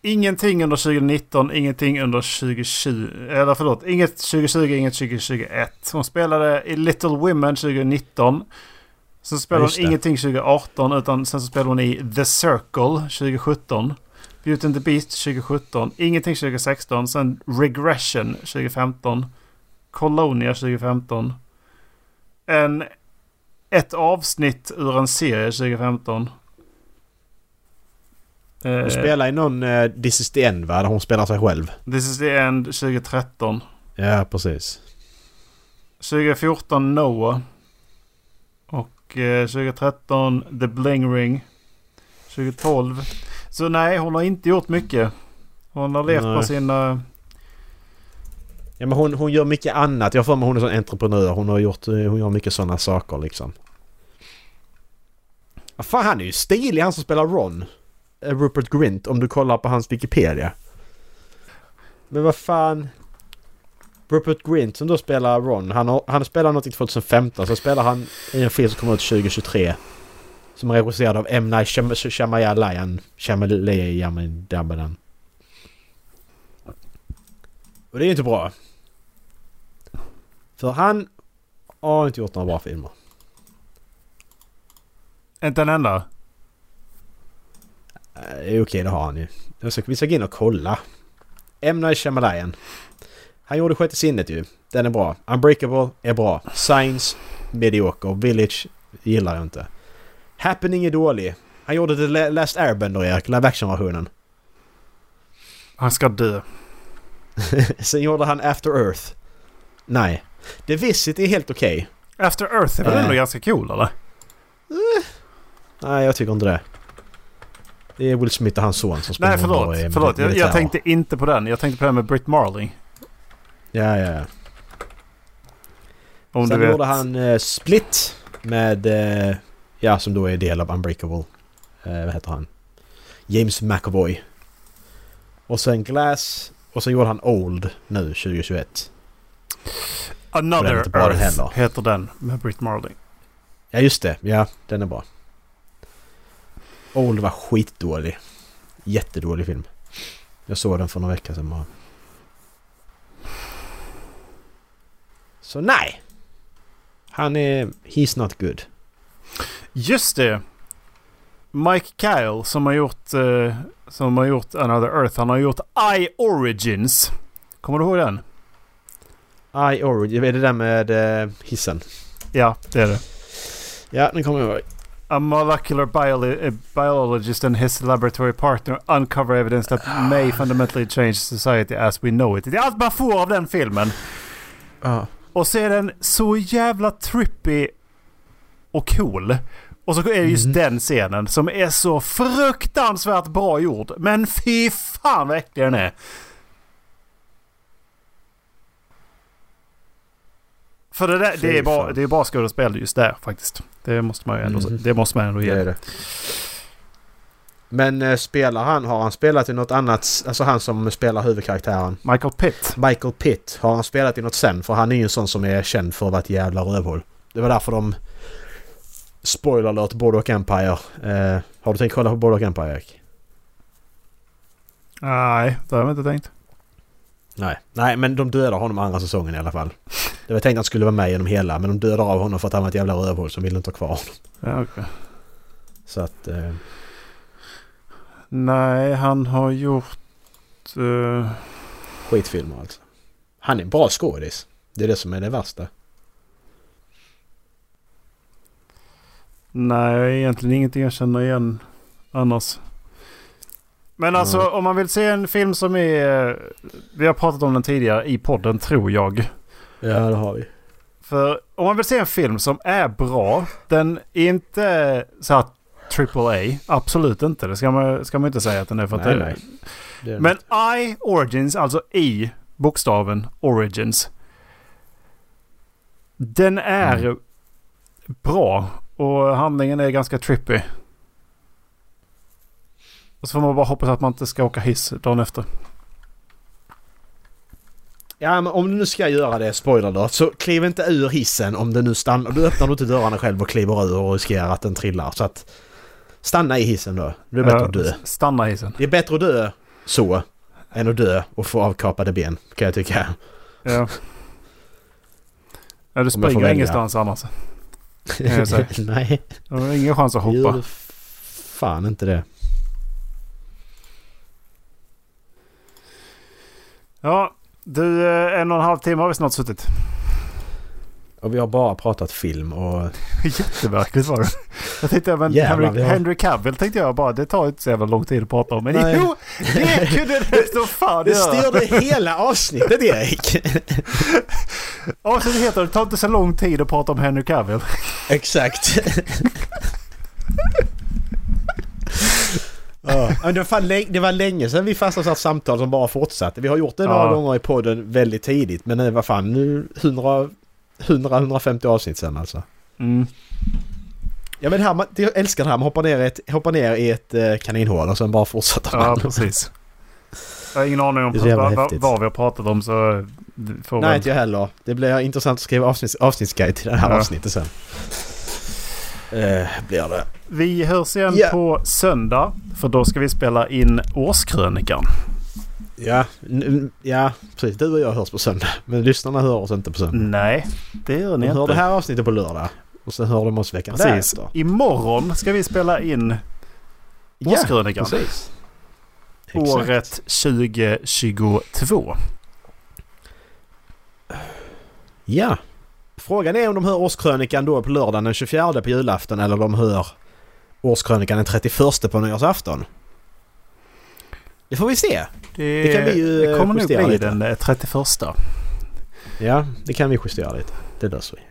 ingenting under 2019, ingenting under 2020. Eller förlåt, inget 2020, inget 2021. Hon spelade i Little Women 2019. Sen spelade just hon ingenting 2018 utan sen så spelade hon i The Circle 2017. Beauty and the Beast 2017. Ingenting 2016. Sen Regression 2015. Colonia 2015. En, ett avsnitt ur en serie 2015. Hon Eh, spelar i någon uh, This is the end va? Där hon spelar sig själv. This is the end 2013. Ja, precis. 2014 Noah. Och eh, 2013 The Bling Ring. 2012. Så nej, hon har inte gjort mycket. Hon har levt Nej. på sina... Ja men hon, hon gör mycket annat. Jag för mig hon är sån entreprenör. Hon har gjort... eh, Hon gör mycket sådana saker liksom. Fan han är ju stilig han som spelar Ron. Eh, Rupert Grint om du kollar på hans Wikipedia. Men vad fan... Rupert Grint som då spelar Ron. Han, har, han spelar något i 2015. Så spelar han i en film som kommer ut 2023. Som är regisserad av M. Night Shyam- Shyamalan. Shyamalan. Och det är inte bra. För han har inte gjort några bra filmer. Inte en enda. Eh, Det är okej, det har han ju. Vi ska gå in och kolla. M. Night Shyamalan. Han gjorde Sjätte sinnet ju. Den är bra. Unbreakable är bra. Science, medioker. Village gillar jag inte. Happening är dålig. Han gjorde The La- Last Airbender, Erik. Live action-versionen. Han ska dö. *laughs* Sen gjorde han After Earth. Nej. The Visit är helt okej. After Earth är väl ändå ganska cool eller? Nej, jag tycker inte det. Det är Will Smith och hans son som spelar Nej förlåt. är förlåt. Jag, jag tänkte inte på den. Jag tänkte på den med Britt Marling. Ja, ja, ja. Om Sen du vet. gjorde han eh, Split med... Ja, som då är del av Unbreakable. Eh, vad heter han? James McAvoy. Och sen Glass. Och sen gjorde han Old nu 2021. Den är Another den Earth heller. heter den med Britt Marling. Ja, just det. Ja, den är bra. Old var skitdålig. Jättedålig film. Jag såg den för några veckor sedan bara. Så nej! Han är... He's not good. Just det. Mike Kyle som har gjort eh, som har gjort Another Earth. Han har gjort I Origins. Kommer du ihåg den? I Origin, är det där med eh, hissen? Ja, det är det. Ja, den kommer jag ihåg. A molecular biolo- a biologist and his laboratory partner uncover evidence that may fundamentally change society as we know it. Det är allt man får av den filmen. Ja. Och så är den så jävla trippy och cool. Och så är det just Mhm. den scenen som är så fruktansvärt bra gjord. Men fy fan vad äcklig den är. För det, där, det, är bara, det är bara skådespel just där faktiskt. Det måste man ju ändå, Mhm. det måste man ändå ge. Det det. Men eh, spelar han, har han spelat i något annat, alltså han som spelar huvudkaraktären? Michael Pitt. Michael Pitt, har han spelat i något sen? För han är ju en sån som är känd för att vara ett jävla rövhål. Det var därför de... Spoiler alert, Boardwalk Empire. Eh, har du tänkt kolla på Boardwalk Empire Erik? Nej, det har jag inte tänkt. Nej. Nej, men de dödar honom andra säsongen i alla fall. Det var tänkt att han skulle vara med genom hela, men de dödar av honom för att han var ett jävla rövhål som ville inte ha kvar honom. Ja, okej. Så att... Eh, Nej, han har gjort... eh, skitfilmer alltså. Han är en bra skådis. Det är det som är det värsta. Nej, egentligen ingenting jag känner igen annars. Men alltså Nej. om man vill se en film som är... Vi har pratat om den tidigare i podden tror jag. Ja, det har vi. För om man vill se en film som är bra. Den är inte så här AAA. Absolut inte. Det ska man, ska man inte säga att den är. För att Nej, det, nej. Det är Men I Origins, alltså i bokstaven Origins. Den är Mm. bra och handlingen är ganska trippy. Och så får man bara hoppas att man inte ska åka hiss dagen efter. Ja, men om du nu ska göra det, spoiler då, så kliv inte ur hissen om det nu stannar. Du öppnar inte dörrarna själv och kliver ur och riskerar att den trillar. Så att stanna i hissen då. Det är bättre Ja, att dö. Stanna hissen. Det är bättre att dö så än att dö och få avkapade ben, kan jag tycka. Ja. Ja, du springer ingenstans annars. *laughs* Nej, Du har ingen chans att hoppa. du fan inte det. Ja. Du, eh, en och en halv timme har vi snart suttit. Och vi har bara pratat film och... *laughs* Jättemärkligt var det. Jag tänkte, men Jävlar, Henry, har- Henry Cavill tänkte jag bara, det tar inte så jävla lång tid att prata om. Men Nej. jo, det *laughs* kunde det så fan Det styrde hela avsnittet Erik! *laughs* Avsnittet heter det tar inte så lång tid att prata om Henry Cavill. Exakt. Ja, det, var det var länge sedan vi fastnade ett samtal som bara fortsatte. Vi har gjort det några Ja. gånger i podden väldigt tidigt men det var fan nu 100 100-150 avsnitt sen alltså. Mm. Ja men här, man, jag älskar det här. Man hoppar ner i ett, hoppar ner i ett eh, kaninhål och sen bara fortsätter man. Ja, precis. Jag har ingen aning om vad, vad, vad vi har pratat om så får Nej väl... inte jag heller. Det blir intressant att skriva avsnitt, avsnittsguide till det här Ja. avsnittet sen. Eh, blir det. Vi hörs igen Ja. på söndag. För då ska vi spela in årskrönikan. Ja, ja precis. Du och jag hörs på söndag. Men lyssnarna hör oss inte på söndag. Nej, det gör De ni hör inte. det här avsnittet på lördag. Och sen hör de oss veckan Precis. därefter. Imorgon ska vi spela in årskrönikan. precis. Exakt. Året 2022. Ja. Frågan är om de hör årskrönikan då på lördagen den 24 på julafton eller de hör årskrönikan den 31 på nyårsafton. Det får vi se. Det, Det kan vi ju, det kommer nog bli lite. den eh, 31. Ja, det kan vi justera lite. Det löser vi.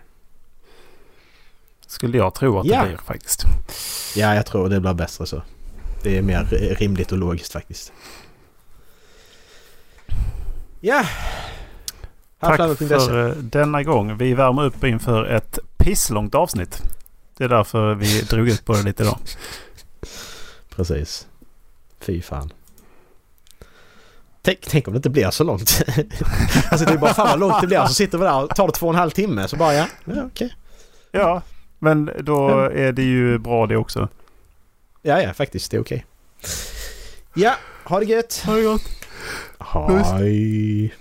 Skulle jag tro att Ja. det blir faktiskt. Ja, jag tror det blir bättre så. Det är mer eh, rimligt och logiskt faktiskt. Ja. Tack för eh, denna gång. Vi värmer upp inför ett pisslångt avsnitt. Det är därför vi drog ut på det lite idag. Precis. Fy fan. Tänk, tänk om det inte blir så långt. *laughs* alltså det är bara fan vad långt det blir. Så sitter vi där och tar det två och en halv timme. Så bara ja, ja okej. Ja, men då är det ju bra det också. Ja, ja faktiskt. Det är okej. Ja, ha det gött. Ha det gott. Hej.